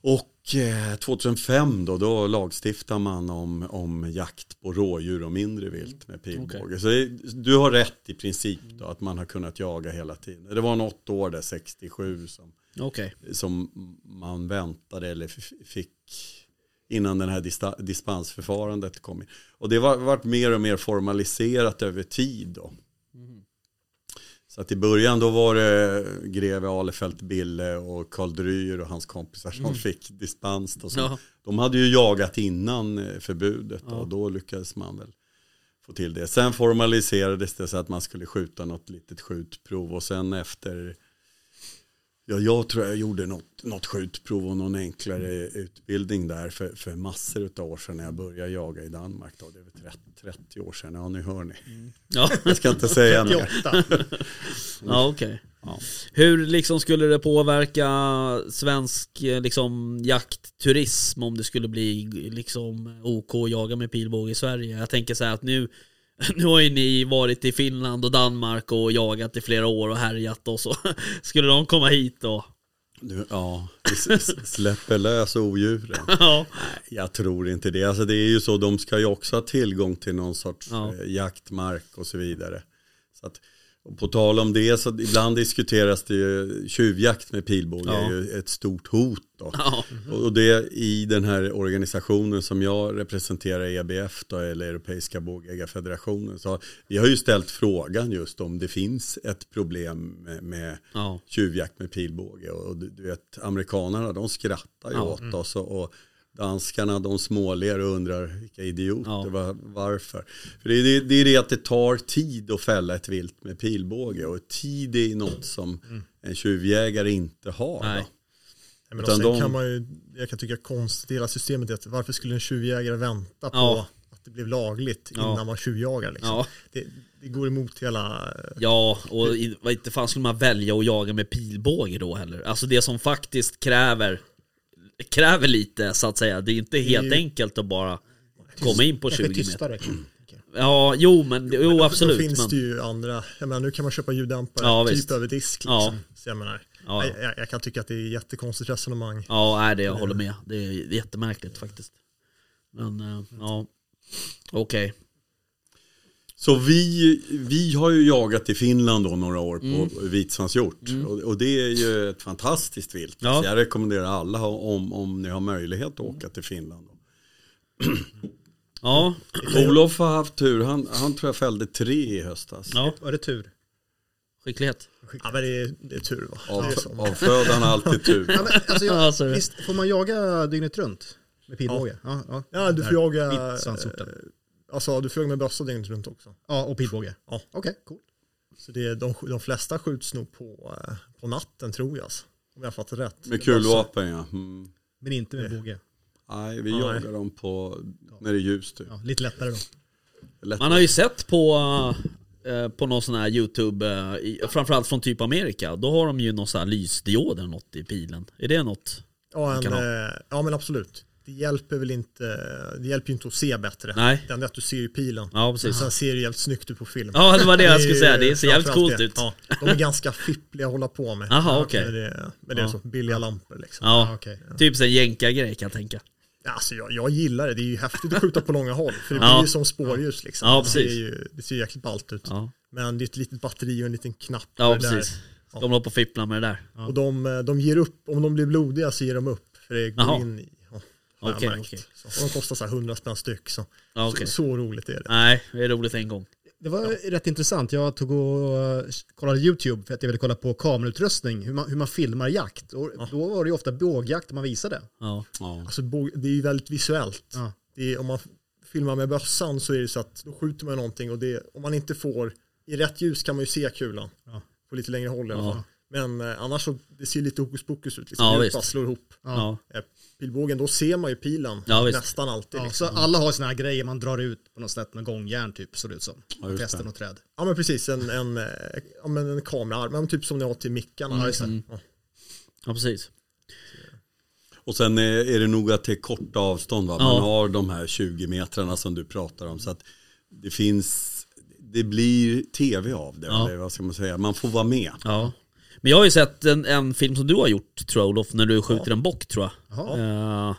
Speaker 3: Och eh, 2005 då, då lagstiftar man om, om jakt på rådjur och mindre vilt med pilbåge.
Speaker 1: Okej.
Speaker 3: Så det, du har rätt i princip då, att man har kunnat jaga hela tiden. Det var något år där, 67, som,
Speaker 1: Okej.
Speaker 3: som man väntade eller fick innan den här dispensförfarandet kom in. Och det har varit mer och mer formaliserat över tid då. Så att i början då var det greve Alefelt Bille och Karl Dryr och hans kompisar som fick dispens. Då,
Speaker 1: Ja.
Speaker 3: De hade ju jagat innan eh, förbudet
Speaker 1: Ja.
Speaker 3: och då lyckades man väl få till det. Sen formaliserades det så att man skulle skjuta något litet skjutprov och sen efter Ja, jag tror jag gjorde något, något skjutprov och någon enklare utbildning där för, för massor av år sedan när jag började jaga i Danmark. Då. Det är väl 30, 30 år sedan, ja nu hör ni.
Speaker 1: Ja, *laughs*
Speaker 3: Jag ska inte säga mer.
Speaker 4: 38. *laughs*
Speaker 1: ja okej.
Speaker 3: Ja.
Speaker 1: Hur liksom skulle det påverka svensk eh, liksom, jaktturism om det skulle bli liksom OK att jaga med pilbåge i Sverige? Jag tänker så här att nu, *laughs* nu har ju ni varit i Finland och Danmark och jagat i flera år och härjat och så *laughs* skulle de komma hit och
Speaker 3: Du, ja, släpper lös odjuren. *laughs*
Speaker 1: ja,
Speaker 3: Nej, jag tror inte det. Alltså det är ju så, de ska ju också ha tillgång till någon sorts
Speaker 1: Ja.
Speaker 3: eh, jaktmark och så vidare. Så att, och på tal om det så ibland diskuteras det ju tjuvjakt med pilbåge
Speaker 1: Ja.
Speaker 3: är ju ett stort hot då.
Speaker 1: ja,
Speaker 3: Och det i den här organisationen som jag representerar, EBF då, eller Europeiska bågägarfederationen, så vi har ju ställt frågan just om det finns ett problem med, med
Speaker 1: ja,
Speaker 3: tjuvjakt med pilbåge. Och du, du vet, amerikanerna de skrattar ju
Speaker 1: Ja.
Speaker 3: åt oss och, och danskarna de småler och undrar vilka idioter,
Speaker 1: Ja.
Speaker 3: var, varför? För det, är det, är det att det tar tid att fälla ett vilt med pilbåge och tid är något som en tjuvjägare inte har.
Speaker 1: Nej.
Speaker 4: Nej, men
Speaker 3: Utan de-
Speaker 4: kan man ju, jag kan tycka konstigt hela systemet är att varför skulle en tjuvjägare vänta på
Speaker 1: Ja.
Speaker 4: att det blev lagligt
Speaker 1: Ja.
Speaker 4: innan man tjuvjagar liksom.
Speaker 1: ja.
Speaker 4: Det, det går emot hela,
Speaker 1: Ja, och inte fan skulle man välja att jaga med pilbåge då heller? Alltså det som faktiskt kräver Kräver lite så att säga, det är inte helt
Speaker 4: ju-
Speaker 1: enkelt att bara komma in på 20
Speaker 2: Kanske
Speaker 1: meter. Ja, jo men, jo
Speaker 4: Då
Speaker 1: absolut
Speaker 4: finns
Speaker 1: men,
Speaker 4: det ju andra, jag menar nu kan man köpa ljuddämpare
Speaker 1: Ja,
Speaker 4: typ
Speaker 1: visst.
Speaker 4: över disk liksom.
Speaker 1: Ja.
Speaker 4: Så jag menar,
Speaker 1: Ja.
Speaker 4: jag, jag, kan tycka att det är jättekonstigt resonemang.
Speaker 1: Ja, nej, det jag håller med. Det är jättemärkligt faktiskt. Men, eh, ja. Okej.
Speaker 3: Så vi, vi har ju jagat i Finland då några år på
Speaker 1: Mm.
Speaker 3: vitsvanshjort. Och, och det är ju ett fantastiskt vilt.
Speaker 1: Ja.
Speaker 3: Så jag rekommenderar alla om, om ni har möjlighet att åka till Finland.
Speaker 1: Ja, *clears throat*
Speaker 3: Olof har haft tur, han, han tror jag fällde tre i höstas.
Speaker 1: ja,
Speaker 2: Var det tur?
Speaker 1: skicklighet.
Speaker 4: Ja men det är, det är tur va.
Speaker 3: Av,
Speaker 4: det är så.
Speaker 3: avfödaren har alltid *laughs* tur.
Speaker 2: Ja, men, alltså, jag,
Speaker 1: Ja,
Speaker 2: visst, får man jaga dygnet runt med pilbåge? Ja, ja.
Speaker 4: Ja du får jaga,
Speaker 2: Vitsvansorten.
Speaker 4: Alltså du får jaga med bössa dygnet runt också.
Speaker 2: Ja, och pilbåge.
Speaker 4: Ja.
Speaker 2: Okej, cool.
Speaker 4: Så det är, de, de flesta skjuts nog på, eh, på natten tror jag. Alltså. Om jag har fattat rätt.
Speaker 3: Med kulvapen ja. Mm.
Speaker 2: Men inte med båge.
Speaker 3: Nej, vi
Speaker 4: Nej.
Speaker 3: jagar dem på, när det är ljust. Typ.
Speaker 2: Ja, lite lättare då.
Speaker 3: Lätt.
Speaker 1: Man har ju sett på, eh, på någon sån här YouTube, eh, framförallt från typ Amerika, då har de ju någon sån här lysdiod eller något i pilen. Är det något?
Speaker 4: Ja, en, eh, ja men absolut. Det hjälper väl inte, det hjälper ju inte att se bättre.
Speaker 1: Nej.
Speaker 4: Det enda är att du ser ju pilen.
Speaker 1: Ja, precis.
Speaker 4: Sen ser det jävligt snyggt ut på film.
Speaker 1: Ja, det var det jag skulle säga. Det ser jävligt coolt
Speaker 4: det.
Speaker 1: ut.
Speaker 4: Ja, de är ganska fippliga att hålla på med.
Speaker 1: Aha,
Speaker 4: Ja,
Speaker 1: okej.
Speaker 4: Men det, men det är
Speaker 1: Ja.
Speaker 4: så billiga lampor liksom.
Speaker 1: Ja,
Speaker 2: okej.
Speaker 1: typ en jänkargrej kan jag tänka.
Speaker 4: Alltså jag, jag gillar det, det är ju häftigt att skjuta på långa håll. För det
Speaker 1: Ja.
Speaker 4: blir ju som spårljus liksom.
Speaker 1: Ja,
Speaker 4: det,
Speaker 1: precis.
Speaker 4: ser ju, det ser jäkligt ballt ut.
Speaker 1: Ja,
Speaker 4: Men det är ett litet batteri och en liten knapp.
Speaker 1: ja
Speaker 4: och det där.
Speaker 1: precis. Ska de hålla på och fippla med det där?
Speaker 4: Och de, eh, de ger upp, om de blir blodiga så ger de upp. För det går
Speaker 1: Jaha.
Speaker 4: in ja, jag märkt.
Speaker 1: okej.
Speaker 4: Så, och de kostar så här 100 spänn styck. Så,
Speaker 1: Ja, okej.
Speaker 4: så, så roligt är det.
Speaker 1: Nej, det är roligt en gång.
Speaker 2: Det var rätt intressant. Jag tog och eh, kollade YouTube för att jag ville kolla på kamerautrustning, hur man, hur man filmar jakt. Och Då var det ju ofta bågjakt man visade.
Speaker 1: Ja,
Speaker 3: Ja.
Speaker 4: Alltså, det är ju väldigt visuellt.
Speaker 2: Ja.
Speaker 4: Det är, om man filmar med bössan så är det så att då skjuter man någonting och det, om man inte får, i rätt ljus kan man ju se kulan.
Speaker 2: Ja.
Speaker 4: På lite längre håll i alla
Speaker 1: Ja.
Speaker 4: fall. Men eh, annars så, det ser lite hokus pokus ut. Liksom.
Speaker 1: Ja,
Speaker 4: Ja, slår ihop.
Speaker 1: Ja.
Speaker 4: Pilbågen, då ser man ju pilen
Speaker 1: Ja,
Speaker 4: nästan alltid.
Speaker 2: Ja,
Speaker 4: liksom.
Speaker 2: så alla har såna här grejer man drar ut på något sätt med gångjärn typ, ser det ut som.
Speaker 3: Ja, det.
Speaker 2: och träd.
Speaker 4: Ja men precis, en, en, eh, ja, men en kameraarm, typ som ni har till mickarna. Ja, just det. Ja.
Speaker 1: ja, precis.
Speaker 3: Och sen är, är det nog att det är korta avstånd. Va?
Speaker 1: Ja.
Speaker 3: Man har de här 20 metrarna som du pratar om. Så att det finns, det blir tv av det.
Speaker 1: Ja.
Speaker 3: Eller vad ska man säga? Man får vara med.
Speaker 1: Ja. Men jag har ju sett en, en film som du har gjort tror jag Olof, när du skjuter en bock tror jag. Eh,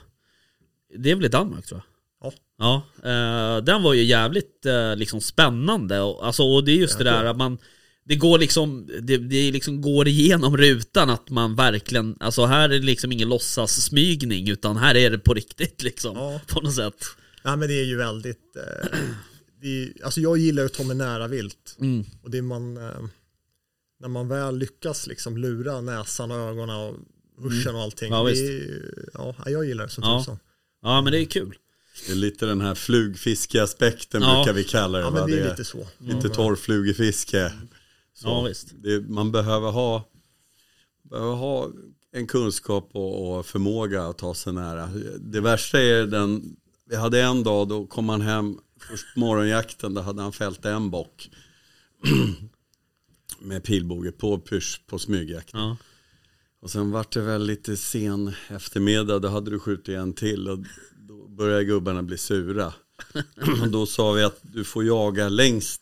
Speaker 1: det är väl i Danmark tror jag?
Speaker 4: Ja.
Speaker 1: Eh, den var ju jävligt eh, liksom spännande. Och, alltså, och det är just det där att man det går liksom, det, det liksom går igenom rutan att man verkligen, alltså här är det liksom ingen låtsassmygning utan här är det på riktigt liksom.
Speaker 4: Ja.
Speaker 1: På något sätt.
Speaker 4: Ja men det är ju väldigt, eh, det är, alltså jag gillar ju att ta mig nära vilt.
Speaker 1: Mm.
Speaker 4: Och det är man, eh, när man väl lyckas liksom lura näsan och ögonen och hörseln och allting.
Speaker 1: Ja,
Speaker 4: det
Speaker 1: visst.
Speaker 4: är, ja, jag gillar det som
Speaker 1: Ja.
Speaker 4: tusan.
Speaker 1: Ja men det är kul.
Speaker 3: Det är lite den här flugfiskeaspekten
Speaker 1: Ja.
Speaker 3: brukar vi kalla det.
Speaker 4: Ja men det är lite så.
Speaker 3: lite torrflugefiske. Så
Speaker 1: Ja visst.
Speaker 3: det, man behöver ha, behöver ha en kunskap och, och förmåga att ta sig nära. Det värsta är den, vi hade en dag då kom han hem, först morgonjakten, då hade han fällt en bock. *clears throat* med pilbåge på pysch på smygjakt.
Speaker 1: Ja.
Speaker 3: Och sen vart det väl lite sen eftermiddag, då hade du skjutit en till och då började gubbarna bli sura. *laughs* och då sa vi att du får jaga längst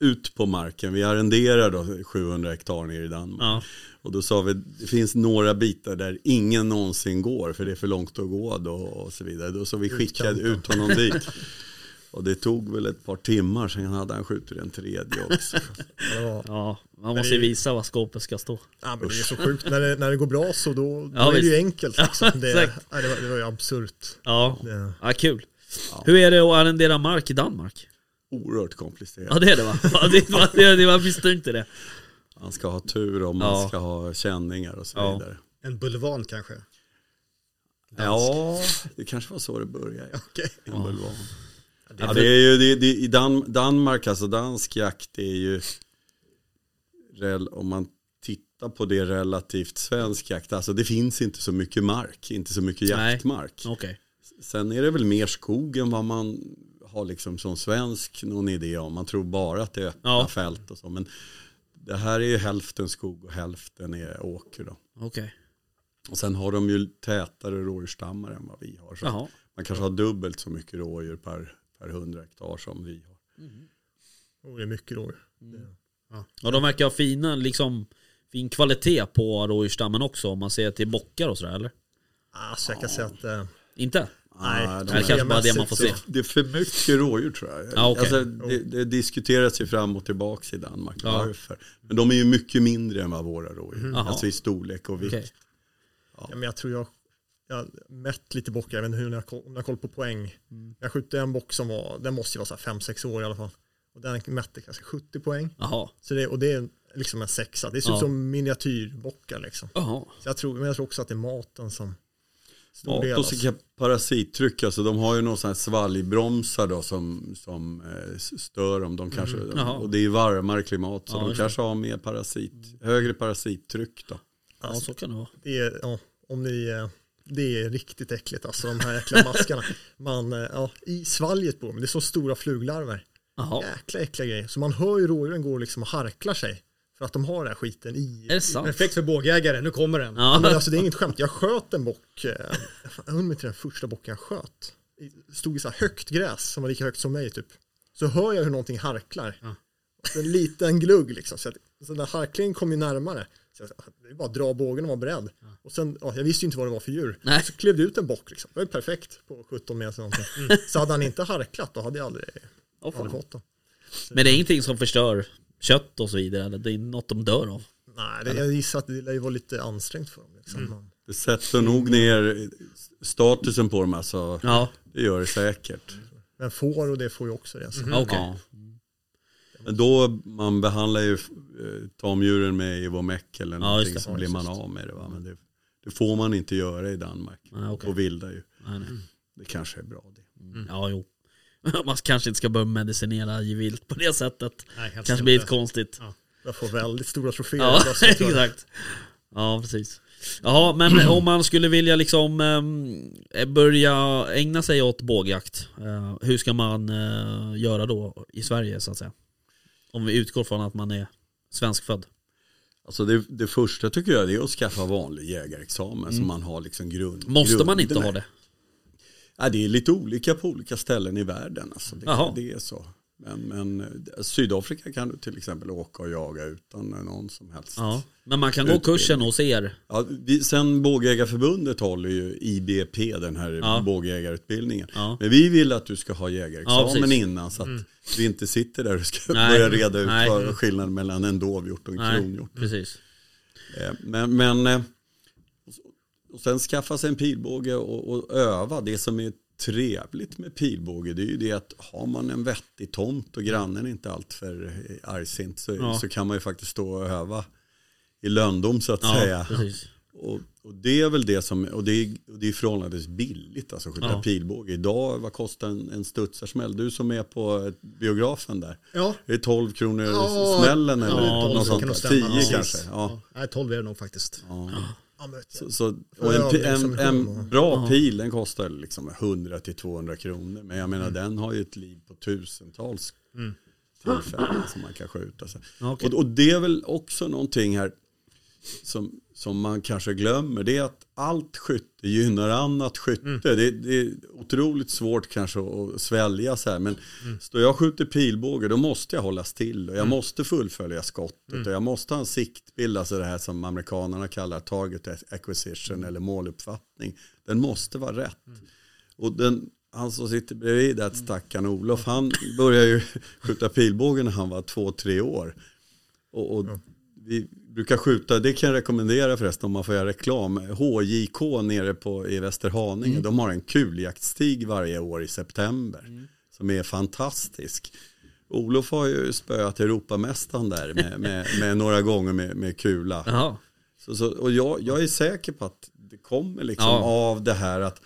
Speaker 3: ut på marken. Vi arrenderar då 700 hektar nere i Danmark.
Speaker 1: Ja.
Speaker 3: Och då sa vi, det finns några bitar där ingen någonsin går för det är för långt att gå då och så vidare. Då så vi skickade ut honom dit. *laughs* Och det tog väl ett par timmar, sen hade han skjutit en tredje också. *laughs*
Speaker 4: Ja.
Speaker 1: ja, man måste ju visa var skåpet ska stå.
Speaker 4: Ja, men det är så sjukt, när det, när det går bra så då, då
Speaker 1: Ja,
Speaker 4: är det ju enkelt. Liksom.
Speaker 1: Ja,
Speaker 4: Det, det, var, det var ju absurt.
Speaker 1: Ja,
Speaker 4: Det,
Speaker 1: ja kul. Hur är det att arrendera mark i Danmark?
Speaker 3: Oerhört komplicerat.
Speaker 1: Ja det är det va? Ja, det, var, det, det var visste inte det.
Speaker 3: Man ska ha tur och man
Speaker 1: Ja.
Speaker 3: ska ha känningar och så
Speaker 1: Ja.
Speaker 3: vidare.
Speaker 2: En bulvan kanske.
Speaker 3: Ja, det kanske var så det började. Ja. *laughs*
Speaker 2: Okej.
Speaker 3: En bulvan. Ja, det är ju, det, det, I Dan, Danmark, alltså dansk jakt, är ju, om man tittar på det relativt svensk jakt, alltså det finns inte så mycket mark, inte så mycket
Speaker 1: Nej.
Speaker 3: jaktmark.
Speaker 1: Okej.
Speaker 3: Sen är det väl mer skog än vad man har liksom som svensk någon idé om. Man tror bara att det är öppna
Speaker 1: Ja.
Speaker 3: fält och så. Men det här är ju hälften skog och hälften är åker då.
Speaker 1: Okej.
Speaker 3: Och sen har de ju tätare rådjursstammar än vad vi har. Så
Speaker 1: Jaha.
Speaker 3: man kanske har dubbelt så mycket rådjur per, per 100 hektar som vi har.
Speaker 4: oh, det är mycket rådjur.
Speaker 1: Och de verkar ha fina, liksom, fin kvalitet på rådjursstammen också om man ser till bockar och sådär eller?
Speaker 4: Alltså jag kan säga att eh,
Speaker 1: Inte?
Speaker 4: Nej,
Speaker 3: Ah, de
Speaker 1: Det är kanske bara det man får se.
Speaker 3: Det är för mycket rådjur tror jag.
Speaker 1: Ja, okej.
Speaker 3: alltså, det, det diskuteras ju fram och tillbaka i Danmark.
Speaker 1: Ja.
Speaker 3: Varför? Men de är ju mycket mindre än vad våra rådjur.
Speaker 1: Jaha.
Speaker 3: Alltså i storlek och vikt.
Speaker 1: Okej.
Speaker 4: Ja, men jag tror jag, jag har mätt lite bockar, jag vet inte hur jag, om jag har koll på poäng.
Speaker 1: Mm.
Speaker 4: Jag skjuter en bock som var, den måste ju vara 5-6 år i alla fall. Och den mätte kanske 70 poäng. Så det, och det är liksom en sexa. Det ser
Speaker 1: Ja.
Speaker 4: ut som miniatyrbockar liksom. Så jag tror, men jag tror också att det är maten som stor
Speaker 3: Ja,
Speaker 4: del.
Speaker 3: och så kan parasittryck, alltså de har ju någon sån här svalgbromsar då som, som eh, stör dem. De kanske,
Speaker 1: Jaha.
Speaker 3: och det är varmare klimat så
Speaker 1: Ja,
Speaker 3: de kanske har mer parasit, högre parassittryck då.
Speaker 1: Ja så kan det vara.
Speaker 4: Det är, ja, om ni, eh, det är riktigt äckligt alltså de här äckliga maskarna. Man, eh, ja, i svalget på dem, det är så stora fluglarver.
Speaker 1: Jaha.
Speaker 4: Jäkla äckliga grejer. Så man hör ju rådjuren gå liksom och harklar sig. För att de har den här skiten i.
Speaker 2: Perfekt för bågjägare, nu kommer den.
Speaker 4: Ja, men alltså det är inget skämt. Jag sköt en bock, eh, jag undrar inte den första bocken jag sköt. Stod i så här högt gräs som var lika högt som mig typ. Så hör jag hur någonting harklar.
Speaker 2: Ja.
Speaker 4: En liten glugg liksom. Så, att, så den där harklingen kom ju närmare. Så jag, det är bara att dra bågen och vara beredd. Och sen, ja, jag visste ju inte vad det var för djur.
Speaker 1: Nej.
Speaker 4: Så klev det ut en bock liksom. Det var perfekt på 17 meter någonting. Så hade han inte harklat då hade jag aldrig,
Speaker 1: fan.
Speaker 4: aldrig fått det.
Speaker 1: Men det är ingenting som förstör kött och så vidare eller? Det är något de dör av?
Speaker 4: Nej, det, jag gissar att det lär ju vara lite ansträngt för dem. Liksom. Man-
Speaker 3: Det sätter nog ner statusen på dem alltså.
Speaker 1: Ja.
Speaker 3: Det gör det säkert.
Speaker 4: Men får och det får ju också det. Så.
Speaker 1: Okej.
Speaker 3: Ja. Men då man behandlar ju eh, tamdjuren med Ivomec eller
Speaker 1: Ja,
Speaker 3: någonting
Speaker 1: just det.
Speaker 3: så
Speaker 1: Ja,
Speaker 3: blir man av med det. Va? Men det, det får man inte göra i Danmark.
Speaker 1: Nej, okej.
Speaker 3: Och vilda ju.
Speaker 1: Nej.
Speaker 3: Det kanske är bra det.
Speaker 1: Ja, jo. *laughs* Man kanske inte ska börja medicinera i vilt på det sättet.
Speaker 2: Nej,
Speaker 1: kanske blir lite konstigt.
Speaker 2: Ja.
Speaker 4: Jag får väldigt stora troféer.
Speaker 1: Ja, *laughs* exakt. Ja, precis. Jaha, men *clears throat* om man skulle vilja liksom eh, börja ägna sig åt bågjakt, eh, hur ska man eh, göra då i Sverige så att säga? Om vi utgår från att man är svenskfödd.
Speaker 3: Alltså det, det första tycker jag är att skaffa vanlig jägarexamen så man har liksom grund.
Speaker 1: Mm. Måste man inte ha det?
Speaker 3: Ja, det är lite olika på olika ställen i världen. Alltså det, det är så. Men, men eh, Sydafrika kan du till exempel åka och jaga utan någon som helst.
Speaker 1: Ja. Men man kan gå
Speaker 3: Utbildning.
Speaker 1: kursen hos er?
Speaker 3: Ja, vi, sen Bågjägarförbundet håller ju IBP, den här
Speaker 1: Ja.
Speaker 3: bågjägarutbildningen.
Speaker 1: Ja.
Speaker 3: Men vi vill att du ska ha
Speaker 1: Ja,
Speaker 3: jägarexamen
Speaker 1: precis.
Speaker 3: innan så att vi inte sitter där och ska
Speaker 1: Nej.
Speaker 3: börja reda ut
Speaker 1: Nej.
Speaker 3: vad skillnaden mellan en dovhjort och en
Speaker 1: Nej,
Speaker 3: kronhjort.
Speaker 1: precis.
Speaker 3: Eh, Men, men eh, och sen skaffa sig en pilbåge och, och öva. Det som är trevligt med pilbåge det är ju det att har man en vettig tomt och grannen är inte alltför eh, argsint så,
Speaker 1: Ja.
Speaker 3: så kan man ju faktiskt stå och öva i löndom så att
Speaker 1: Ja,
Speaker 3: säga. Och, och det är väl det som, och det är, och det är förhållandevis billigt alltså skjuta
Speaker 1: Ja.
Speaker 3: pilbåge. Idag, vad kostar en, en studsarsmäll? Du som är på eh, biografen där.
Speaker 2: Ja,
Speaker 3: Är det 12 kronor
Speaker 2: Ja,
Speaker 3: smällen eller
Speaker 1: ja,
Speaker 3: något sånt
Speaker 2: kan nog
Speaker 3: där?
Speaker 2: stämma.
Speaker 3: 10
Speaker 2: Ja.
Speaker 3: kanske?
Speaker 2: Ja.
Speaker 3: Ja.
Speaker 2: Nej, 12 är det nog faktiskt.
Speaker 3: Ja.
Speaker 4: Ja, men vet
Speaker 3: Så, så, och en,
Speaker 4: övning
Speaker 3: en,
Speaker 4: som
Speaker 3: en bra pil den kostar liksom 100-200 kronor. Men jag menar den har ju ett liv på tusentals
Speaker 2: Mm.
Speaker 3: tillfällen som man kan skjuta. Så.
Speaker 1: Okej.
Speaker 3: Och, och det är väl också någonting här som, som man kanske glömmer. Det är att allt skytte gynnar annat skytte.
Speaker 1: Mm.
Speaker 3: Det, det är otroligt svårt kanske att svälja så här. Men
Speaker 1: Mm.
Speaker 3: står jag och skjuter pilbåge då måste jag hålla still. Och jag måste fullfölja skottet. Och jag måste ha en siktbild. Alltså det här som amerikanerna kallar target acquisition eller måluppfattning. Den måste vara rätt. Och den, han som sitter bredvid där, stackaren Olof, han började ju *laughs* skjuta pilbåge när han var två, tre år. Och, och vi brukar skjuta, det kan jag rekommendera förresten om man får göra reklam. HJK nere på, i Västerhaninge, de har en kuljaktstig varje år i september. Som är fantastisk. Olof har ju spöat Europamästaren där med, *laughs* med, med några gånger med, med kula. Så, så, och jag, jag är säker på att det kommer liksom
Speaker 1: Ja.
Speaker 3: av det här att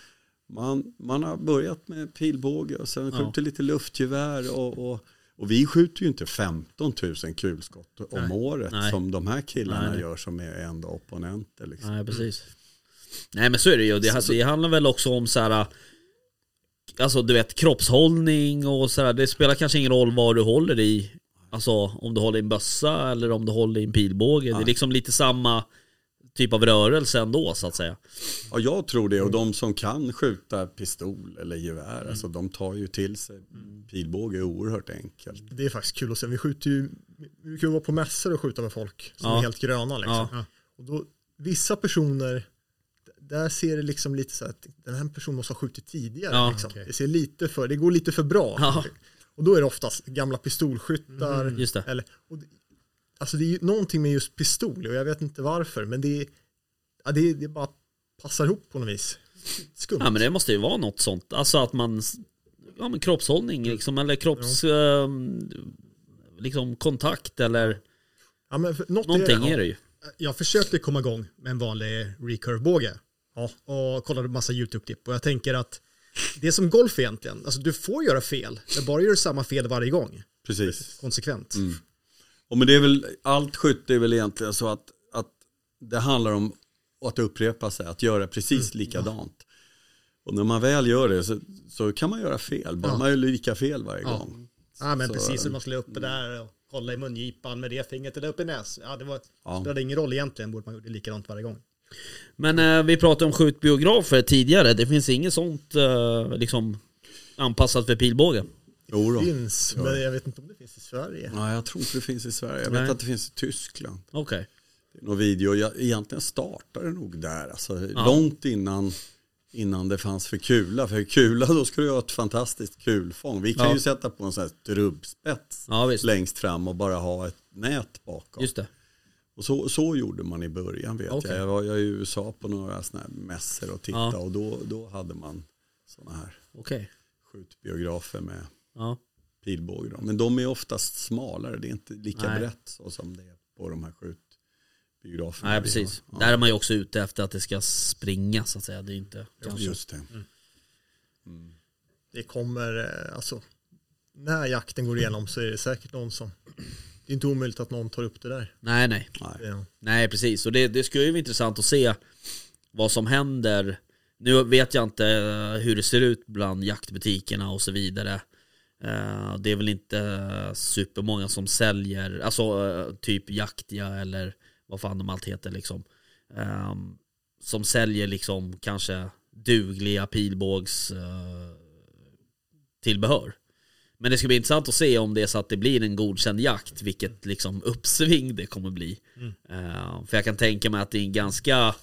Speaker 3: man, man har börjat med pilbåge och sen
Speaker 1: Ja.
Speaker 3: skjuter lite luftgevär och, och, och vi skjuter ju inte 15 000 kulskott om
Speaker 2: Nej.
Speaker 3: året
Speaker 1: Nej.
Speaker 3: som de här killarna
Speaker 1: Nej,
Speaker 3: gör som är ändå opponenter. Liksom.
Speaker 1: Nej, precis. Nej, men så är det ju. Det, det handlar väl också om så här. Alltså du vet kroppshållning och sådär. Det spelar kanske ingen roll vad du håller i. Alltså om du håller i en bössa eller om du håller i en pilbåge. Det är liksom lite samma typ av rörelse ändå så att säga.
Speaker 3: Ja, jag tror det och de som kan skjuta pistol eller gevär, alltså, de tar ju till sig pilbåge är oerhört enkelt.
Speaker 4: Det är faktiskt kul att se. Vi skjuter ju, vi kan ju vara på mässor och skjuta med folk som
Speaker 1: Ja.
Speaker 4: är helt gröna liksom.
Speaker 1: Ja.
Speaker 4: Och då, vissa personer, där ser det liksom lite så att den här personen måste ha skjutit tidigare.
Speaker 1: Ja,
Speaker 4: liksom.
Speaker 2: okej.
Speaker 4: Det ser lite för, det går lite för bra.
Speaker 1: Ja.
Speaker 4: Och då är det oftast gamla pistolskyttar.
Speaker 1: Mm, just det.
Speaker 4: Eller, och det, alltså det är ju någonting med just pistol och jag vet inte varför. Men det, är, ja, det, det bara passar ihop på något vis. Skumt.
Speaker 1: Ja men det måste ju vara något sånt. Alltså att man, ja men kroppshållning liksom, eller kropps, ehm, liksom kontakt eller
Speaker 4: ja, men för, något
Speaker 1: någonting
Speaker 4: är
Speaker 1: är
Speaker 4: det.
Speaker 1: det ju.
Speaker 2: Jag försökte komma igång med en vanlig recurve-båge.
Speaker 4: Ja.
Speaker 2: Och kollade massa YouTube-klipp. Och jag tänker att det är som golf egentligen. Alltså du får göra fel. Men bara gör du samma fel varje gång.
Speaker 3: Precis.
Speaker 2: Konsekvent.
Speaker 3: Och men det är väl, allt skytte är väl egentligen så att, att det handlar om att upprepa sig, att göra precis likadant. Och när man väl gör det så, så kan man göra fel, bara
Speaker 2: Ja.
Speaker 3: man gör lika fel varje
Speaker 2: Ja.
Speaker 3: gång.
Speaker 2: Ja men
Speaker 3: Så-
Speaker 2: precis som man skulle uppe där och kolla i mungipan med det fingret eller upp i näs. Ja det var,
Speaker 3: Ja.
Speaker 2: spelade ingen roll egentligen. Borde man gjort det likadant varje gång.
Speaker 1: Men eh, vi pratade om skjutbiografer tidigare. Det finns inget sånt eh, liksom anpassat för pilbåge.
Speaker 3: Jo då.
Speaker 4: finns, men jag vet inte om det finns i Sverige.
Speaker 3: Nej, jag tror inte det finns i Sverige. Jag
Speaker 1: Nej.
Speaker 3: vet att det finns i Tyskland.
Speaker 1: Okej.
Speaker 3: Det är någon video, jag, egentligen startade det nog där. Alltså,
Speaker 1: Ja.
Speaker 3: Långt innan, innan det fanns för kula. För kula då ska du ha ett fantastiskt kulfång. Vi kan
Speaker 1: Ja.
Speaker 3: ju sätta på en sån här trubbspets
Speaker 1: Ja
Speaker 3: längst fram och bara ha ett nät bakom.
Speaker 1: Just det.
Speaker 3: Och så, så gjorde man i början vet
Speaker 1: Okej.
Speaker 3: jag. Jag var, jag är i USA på några sådana här mässor och tittade
Speaker 1: Ja.
Speaker 3: och då, då hade man sådana här
Speaker 1: Okej.
Speaker 3: skjutbiografer med
Speaker 1: Ja.
Speaker 3: pilbåge. Då. Men de är oftast smalare, det är inte lika
Speaker 1: Nej.
Speaker 3: brett så som det är på de här skjutbiograferna.
Speaker 1: Nej precis.
Speaker 3: har.
Speaker 1: Där är man ju också ute efter att det ska springa så att säga. Det är inte
Speaker 3: Ja,
Speaker 1: kanske.
Speaker 3: just det.
Speaker 4: Det kommer, eh, alltså, när jakten går igenom så är det säkert någon som det är inte omöjligt att någon tar upp det där.
Speaker 1: Nej, nej.
Speaker 4: Det,
Speaker 1: Nej, precis. Och det, det skulle ju vara intressant att se vad som händer. Nu vet jag inte eh, hur det ser ut bland jaktbutikerna och så vidare. Eh, Det är väl inte supermånga som säljer, alltså eh, typ Jaktia eller vad fan de allt heter liksom. Eh, Som säljer liksom kanske dugliga pilbågs eh, tillbehör. Men det ska bli intressant att se om det är så att det blir en godkänd jakt, vilket liksom uppsving det kommer bli. Eh, för jag kan tänka mig att det är en ganska,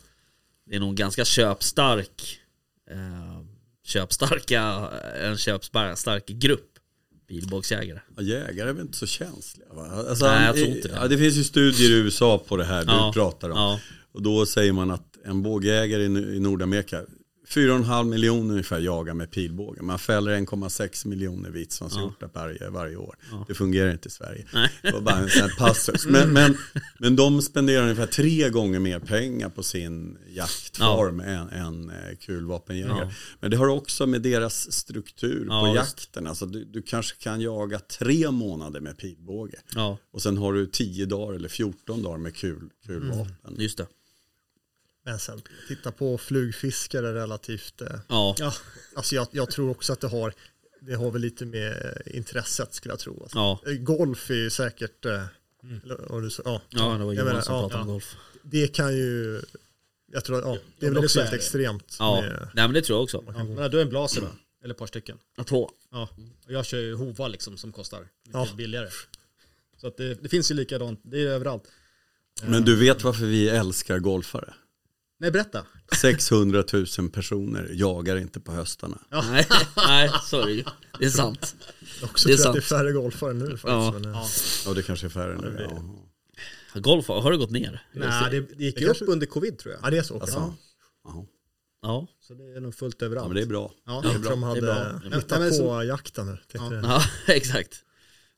Speaker 1: det är nog ganska köpstark, uh, köpstarka, en köpstark grupp pilbågsjägare.
Speaker 3: Ja, Jägare är väl inte så känsliga va? Alltså,
Speaker 1: Nej, jag tror inte det.
Speaker 3: Ja, det finns ju studier i USA på det här
Speaker 1: Ja,
Speaker 3: du pratar om.
Speaker 1: Ja,
Speaker 3: Och då säger man att en bågjägare i, i Nordamerika, 4,5 miljoner ungefär jagar med pilbåge. Man fäller 1,6 miljoner vitsvanshjortar varje, varje år. Det fungerar inte i Sverige.
Speaker 1: Nej.
Speaker 3: Det var bara en sån här passus. Men, men, men de spenderar ungefär tre gånger mer pengar på sin jaktform än, än eh, kulvapenjägare.
Speaker 1: Ja.
Speaker 3: Men det har också med deras struktur
Speaker 1: Ja,
Speaker 3: på jakten. Alltså du, du kanske kan jaga tre månader med pilbåge.
Speaker 1: ja,
Speaker 3: Och sen har du 10 dagar eller 14 dagar med kul, kulvapen.
Speaker 1: just det.
Speaker 4: Men sen, titta på flugfiskare relativt. eh,
Speaker 1: Ja,
Speaker 2: Ja,
Speaker 4: Alltså jag, jag tror också att det har, det har väl lite med intresset skulle jag tro. Alltså.
Speaker 1: ja,
Speaker 4: Eh, Golf är ju säkert, eh, eller, vad du ja,
Speaker 1: ja det var Johan
Speaker 4: menar,
Speaker 1: som
Speaker 4: ja,
Speaker 1: pratade om
Speaker 4: ja.
Speaker 1: golf.
Speaker 4: det kan ju, jag tror, ja, det är väl också helt extremt.
Speaker 1: Ja,
Speaker 4: med-
Speaker 1: nej men det tror jag också.
Speaker 2: ja. Men du är en blaser då? Eller ett par stycken?
Speaker 1: Två.
Speaker 2: Ja, och jag kör ju Hova liksom som kostar lite
Speaker 4: Ja.
Speaker 2: billigare. Så att det, det finns ju likadant, det är överallt.
Speaker 3: Men du vet varför vi älskar golfare?
Speaker 2: Nej, berätta.
Speaker 3: 600 000 personer jagar inte på höstarna.
Speaker 1: Nej, nej, så är det är sant.
Speaker 4: Också
Speaker 1: Det är
Speaker 4: tror jag att det är
Speaker 1: sant.
Speaker 4: färre golfare nu faktiskt.
Speaker 1: Ja.
Speaker 4: Men, eh,
Speaker 3: Ja, det kanske är färre nu. Ja.
Speaker 1: Golf, har det gått ner?
Speaker 2: Nej, det, det gick
Speaker 4: Det
Speaker 2: ju
Speaker 4: kanske-
Speaker 2: upp under covid tror jag.
Speaker 4: ja, det är så.
Speaker 3: Alltså,
Speaker 4: Ja.
Speaker 3: ja.
Speaker 1: Ja,
Speaker 2: Så det är nog fullt
Speaker 3: ja,
Speaker 2: överallt.
Speaker 3: men det är bra.
Speaker 2: Ja,
Speaker 4: Jag de
Speaker 1: det är
Speaker 4: hade
Speaker 1: bra. Det är bra.
Speaker 4: hittat
Speaker 2: Nej,
Speaker 4: på jakten nu. jag.
Speaker 1: ja *laughs* exakt.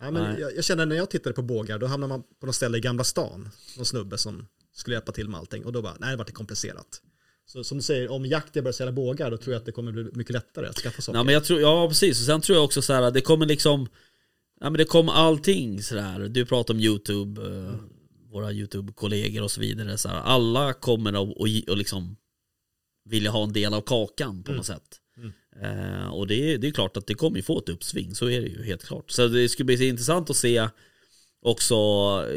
Speaker 2: Ja, men
Speaker 1: Nej.
Speaker 2: jag, jag känner när jag tittade på bågar, då hamnar man på något ställe i Gamla stan. Någon snubbe som skulle hjälpa till med allting. Och då bara, nej det vart det komplicerat. Så som du säger, om Jaktia börjar sälja bågar, då tror jag att det kommer bli mycket lättare att skaffa saker.
Speaker 1: Ja, men jag tror, ja precis, och sen tror jag också så här, det kommer liksom Ja men det kommer allting sådär, du pratar om YouTube, eh, våra YouTube-kollegor och så vidare så här. Alla kommer att och, och liksom vilja ha en del av kakan på något sätt eh, Och det det är klart att det kommer ju få ett uppsving, så är det ju helt klart Så det skulle bli intressant att se också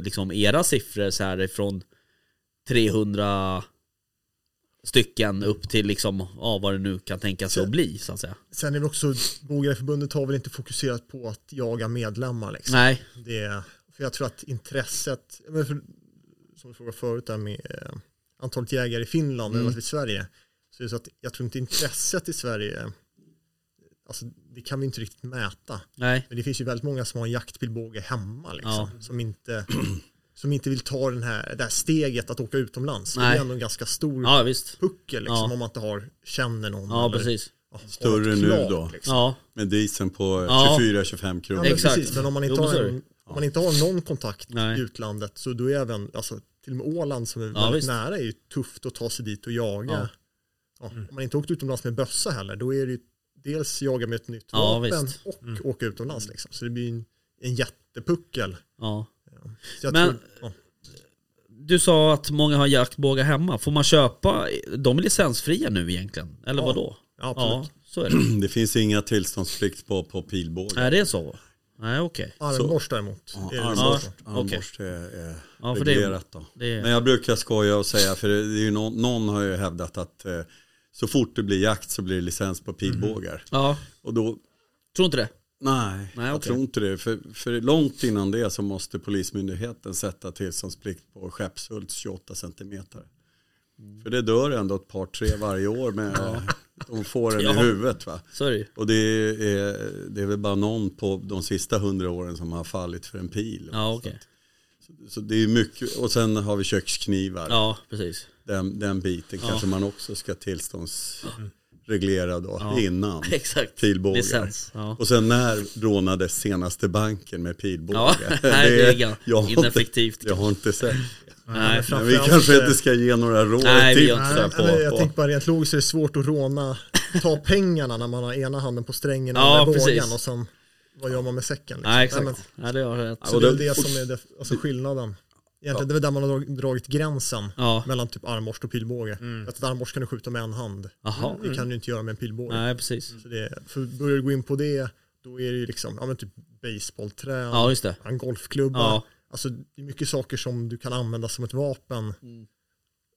Speaker 1: liksom era siffror så här ifrån 300 stycken upp till liksom, ja vad det nu kan tänka sig att bli så att säga
Speaker 4: Sen är det också, Bågägareförbundet har väl inte fokuserat på att jaga medlemmar. Liksom.
Speaker 1: Nej,
Speaker 4: Det, för jag tror att intresset, men för, som du frågade förut där med eh, antalet jägare i Finland
Speaker 1: Mm.
Speaker 4: relativt Sverige. Så är det så att jag tror inte intresset i Sverige, alltså det kan vi inte riktigt mäta.
Speaker 1: nej,
Speaker 4: Men det finns ju väldigt många som har en jaktpilbåge hemma liksom,
Speaker 1: Ja.
Speaker 4: som, inte, *clears throat* som inte vill ta den här, det här steget att åka utomlands. Det
Speaker 1: Nej.
Speaker 4: är ändå en ganska stor
Speaker 1: ja visst
Speaker 4: puckel liksom,
Speaker 1: Ja.
Speaker 4: om man inte har, känner någon.
Speaker 1: Ja
Speaker 4: eller,
Speaker 1: precis
Speaker 4: ja,
Speaker 3: Större nu då.
Speaker 4: Liksom.
Speaker 1: Ja,
Speaker 3: Med dieseln på
Speaker 1: Ja.
Speaker 3: 24-25 kronor.
Speaker 4: Ja, men
Speaker 1: Exakt.
Speaker 4: precis, men om man inte,
Speaker 1: Jo,
Speaker 4: har,
Speaker 1: det.
Speaker 4: en, om man inte har någon kontakt
Speaker 1: Nej.
Speaker 4: i utlandet så då är även, alltså, till och med Åland som är
Speaker 1: Ja,
Speaker 4: väldigt
Speaker 1: visst.
Speaker 4: nära är ju tufft att ta sig dit och jaga.
Speaker 1: Ja.
Speaker 4: Ja. Om man inte åkt utomlands med bössa heller, då är det ju dels jaga med ett nytt
Speaker 1: Ja,
Speaker 4: vapen
Speaker 1: visst. Mm.
Speaker 4: och åka utomlands. Liksom. Så det blir en, en jättepuckel.
Speaker 1: ja
Speaker 4: jag
Speaker 1: Men-
Speaker 4: tror, ja.
Speaker 1: Du sa att många har jaktbågar hemma. Får man köpa, de är licensfria nu egentligen? Eller
Speaker 4: Ja,
Speaker 1: vad då?
Speaker 4: Ja, absolut.
Speaker 1: Ja, så är det. *clears throat*
Speaker 3: Det finns inga tillståndsplikt på, på pilbågar.
Speaker 1: Är det så? Nej okej.
Speaker 4: Armborst däremot.
Speaker 3: Ja,
Speaker 4: är
Speaker 3: armborst.
Speaker 1: Ja,
Speaker 3: armborst är, är
Speaker 1: Ja, det-
Speaker 3: reglerat då.
Speaker 1: det-
Speaker 3: Men jag brukar skoja och säga, för det är ju någon, någon har ju hävdat att eh, så fort det blir jakt så blir det licens på pilbågar.
Speaker 1: Ja,
Speaker 3: Och då,
Speaker 1: tror inte det?
Speaker 3: Nej,
Speaker 1: Nej,
Speaker 3: jag
Speaker 1: okej.
Speaker 3: tror inte det. För, för långt innan det så måste Polismyndigheten sätta tillståndsplikt på Skeppshults 28 centimeter.
Speaker 1: Mm.
Speaker 3: För det dör ändå ett par, tre varje år med *laughs* de får den
Speaker 1: Ja.
Speaker 3: i huvudet va.
Speaker 1: Så ju.
Speaker 3: Och det är, det är väl bara någon på de sista hundra åren som har fallit för en pil.
Speaker 1: Ja okej.
Speaker 3: Så det är mycket, och sen har vi köksknivar.
Speaker 1: Ja precis.
Speaker 3: Den, den biten
Speaker 1: Ja.
Speaker 3: kanske man också ska tillståndsreglera då
Speaker 1: Ja.
Speaker 3: innan *laughs*
Speaker 1: Exakt.
Speaker 3: pilbågar.
Speaker 1: Licens. Ja.
Speaker 3: Och sen när rånades senaste banken med pilbågar?
Speaker 1: Ja, *laughs* nej, det är
Speaker 3: jag har inte-
Speaker 1: ineffektivt.
Speaker 3: Jag har inte sett.
Speaker 1: Nej.
Speaker 3: Men vi kanske inte ska ge några råd
Speaker 1: Nej, vi
Speaker 3: tips
Speaker 4: Nej,
Speaker 3: på.
Speaker 4: men jag
Speaker 3: på.
Speaker 4: tänker bara rent logiskt är det svårt att råna, ta *laughs* pengarna när man har ena handen på strängen och
Speaker 1: Ja,
Speaker 4: bågen och sen vad gör man med säcken? Liksom?
Speaker 1: Nej
Speaker 4: men,
Speaker 1: exakt. Nej, det har rätt.
Speaker 4: så det är det som är det, alltså skillnaden. Egentligen det är väl där man har drag- dragit gränsen
Speaker 1: Ja,
Speaker 4: mellan typ armborst och pilbåge.
Speaker 2: Mm.
Speaker 4: Att ett armborst kan du skjuta med en hand.
Speaker 1: jaha.
Speaker 4: Det kan du inte göra med en pilbåge.
Speaker 1: Nej precis.
Speaker 4: Så det, för börjar du gå in på det, då är det ju liksom, ja men typ baseballträ,
Speaker 1: Ja just det.
Speaker 4: en golfklubba.
Speaker 1: Ja.
Speaker 4: Alltså det är mycket saker som du kan använda som ett vapen.
Speaker 1: Mm.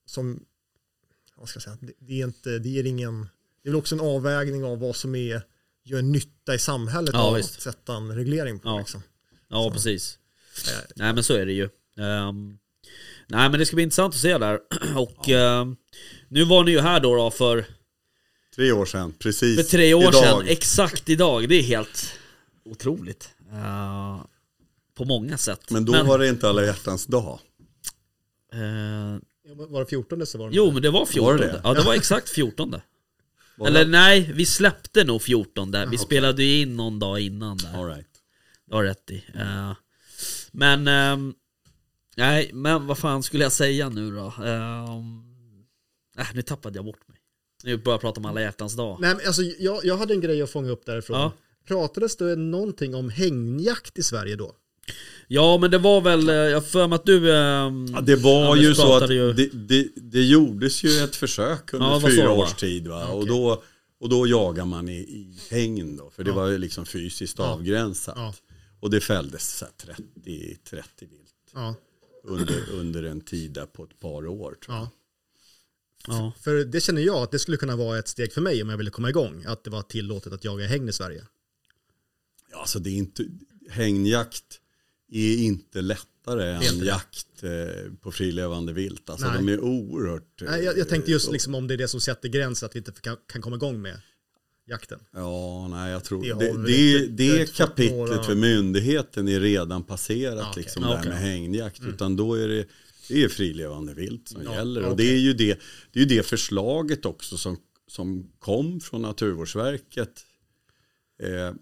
Speaker 4: Som, vad ska jag säga, det, det är inte, det är ingen, det är väl också en avvägning av vad som är, gör nytta i samhället
Speaker 1: Ja,
Speaker 4: av
Speaker 1: visst.
Speaker 4: att sätta en reglering på.
Speaker 1: Ja.
Speaker 4: Liksom.
Speaker 1: Ja
Speaker 4: Så.
Speaker 1: precis.
Speaker 4: Eh,
Speaker 1: Nej men så är det ju. Ehm, nej men det ska bli intressant att se där. *clears throat* Och ehm, nu var ni ju här då, då för,
Speaker 3: Tre år sedan, precis.
Speaker 1: för tre år
Speaker 3: idag.
Speaker 1: sedan. Exakt idag. Det är helt otroligt. Eh, på många sätt.
Speaker 3: Men då var det inte alla hjärtans dag.
Speaker 2: Ja, Var det 14 så var det
Speaker 1: jo men det var 14.
Speaker 3: Var det det?
Speaker 1: Ja det var exakt 14. *laughs*
Speaker 3: Var
Speaker 1: Eller
Speaker 3: det?
Speaker 1: nej, vi släppte nog 14. Vi
Speaker 3: okej.
Speaker 1: spelade ju in någon dag innan där.
Speaker 3: All right.
Speaker 1: Du har rätt i. Eh, men, ehm, nej, men vad fan skulle jag säga nu då? Um, äh, nu tappade jag bort mig. Nu börjar jag prata om alla hjärtans dag.
Speaker 2: Nej, men alltså, jag, jag hade en grej att fånga upp därifrån.
Speaker 1: Ja.
Speaker 2: Pratades det någonting om hängjakt i Sverige då?
Speaker 1: Ja, men det var väl, eh, jag för mig att du... ehm,
Speaker 3: Ja, det var
Speaker 1: Anders
Speaker 3: ju så att
Speaker 1: ju-
Speaker 3: det, det, det gjordes ju ett försök under
Speaker 1: Ja,
Speaker 3: fyra
Speaker 1: du, va?
Speaker 3: års tid. Va? Och, då, och då jagar man i, i hägn då, för det var ju liksom fysiskt avgränsat.
Speaker 2: Ja.
Speaker 3: Och det fälldes så här 30, 30 vilt
Speaker 2: Ja.
Speaker 3: Under, under en tid där på ett par år. Tror jag.
Speaker 2: ja.
Speaker 1: Ja,
Speaker 2: För det känner jag att det skulle kunna vara ett steg för mig om jag ville komma igång. Att det var tillåtet att jaga hägn i Sverige.
Speaker 3: Ja, alltså det är inte, hägnjakt är inte lättare
Speaker 2: inte
Speaker 3: än
Speaker 2: det.
Speaker 3: jakt eh, på frilevande vilt. Alltså
Speaker 2: Nej.
Speaker 3: de är oerhört... eh,
Speaker 2: Nej, jag, jag tänkte just liksom om det är det som sätter gränsen att vi inte kan, kan komma igång med jakten.
Speaker 3: Ja, nej jag tror
Speaker 4: Det
Speaker 3: det, det, det, kapitlet
Speaker 4: några-
Speaker 3: för myndigheten är redan passerat
Speaker 2: Ja, okej.
Speaker 3: liksom
Speaker 1: Ja,
Speaker 3: där
Speaker 1: okej.
Speaker 3: med hägnjakt. Utan då är det, det är frilevande vilt som
Speaker 2: Ja,
Speaker 3: gäller.
Speaker 2: ja,
Speaker 3: Och det är ju det, det, är ju det förslaget också som, som kom från Naturvårdsverket. Eh,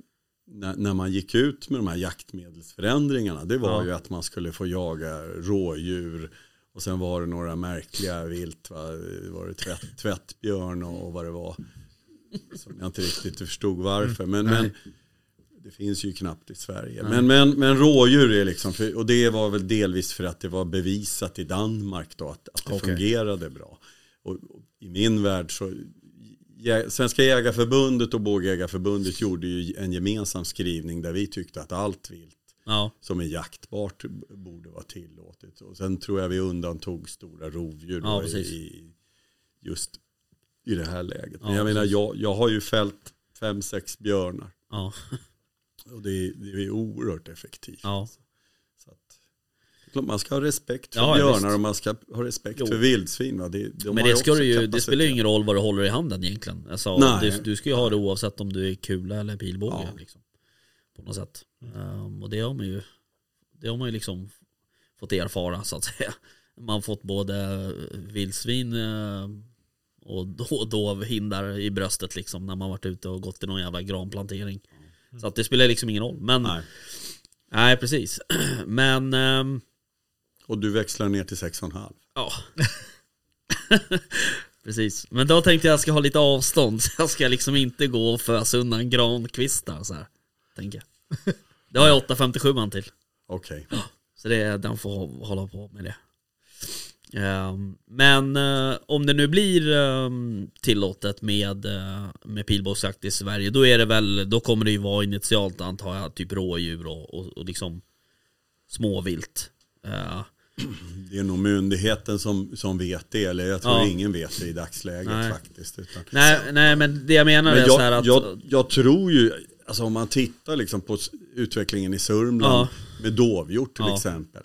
Speaker 3: när, när man gick ut med de här jaktmedelsförändringarna. Det var
Speaker 1: Ja.
Speaker 3: ju att man skulle få jaga rådjur. Och sen var det några märkliga vilt. Va? Var det tvätt, tvättbjörn och, och vad det var. Som jag inte riktigt förstod varför. Men, men det finns ju knappt i Sverige. Men, men, men rådjur är liksom, för, och det var väl delvis för att det var bevisat i Danmark då att, att det
Speaker 1: Okej.
Speaker 3: fungerade bra. Och, och i min värld så, jä, Svenska Jägarförbundet och Bågjägarförbundet gjorde ju en gemensam skrivning där vi tyckte att allt vilt
Speaker 1: ja,
Speaker 3: som är jaktbart borde vara tillåtet. Och sen tror jag vi undantog stora rovdjur
Speaker 1: Ja,
Speaker 3: i, just i det här läget. Men
Speaker 1: Ja,
Speaker 3: jag menar, jag, jag har ju fällt fem, sex björnar.
Speaker 1: ja,
Speaker 3: Och det är, det är oerhört effektivt.
Speaker 1: ja.
Speaker 3: Så att, man ska ha respekt för
Speaker 1: Ja,
Speaker 3: björnar
Speaker 1: visst.
Speaker 3: och man ska ha respekt
Speaker 1: Jo.
Speaker 3: för vildsvin. Va? Det, de
Speaker 1: Men det, ska du ju, det spelar ju ingen roll vad du håller i handen egentligen. Alltså,
Speaker 3: Nej.
Speaker 1: du, du ska ju ha det oavsett om du är kula eller pilbåge.
Speaker 3: Ja.
Speaker 1: Liksom, på något sätt. Ehm, och det har man ju det har man ju liksom fått erfara så att säga. Man har fått både vildsvin och då, dovhindar i bröstet liksom när man varit ute och gått i någon jävla granplantering. Så att det spelar liksom ingen roll. Men nej,
Speaker 3: Nej.
Speaker 1: precis. *clears throat* Men ehm,
Speaker 3: Och du växlar ner till 6,5.
Speaker 1: Ja. *laughs* Precis. Men då tänkte jag att jag ska ha lite avstånd. Så jag ska liksom inte gå och fösa undan grankvistar så här. Tänker jag. *laughs* Det har jag 857 man till.
Speaker 3: Okej.
Speaker 1: Så det, den får hå- hålla på med det. Ehm, men eh, om det nu blir ehm, tillåtet med, uh, med pilbågsjakt i Sverige då är det väl, då kommer det ju vara initialt antar jag, typ rådjur och, och, och liksom småvilt. Eh,
Speaker 3: Det är nog myndigheten som, som vet det. Eller jag tror
Speaker 1: Ja.
Speaker 3: ingen vet det i dagsläget
Speaker 1: Nej.
Speaker 3: faktiskt. Utan,
Speaker 1: nej, nej men det jag menar
Speaker 3: Men
Speaker 1: är så här
Speaker 3: jag,
Speaker 1: att
Speaker 3: jag, jag tror ju, alltså om man tittar liksom på utvecklingen i Sörmland
Speaker 1: Ja.
Speaker 3: med dovhjort till
Speaker 1: Ja.
Speaker 3: exempel.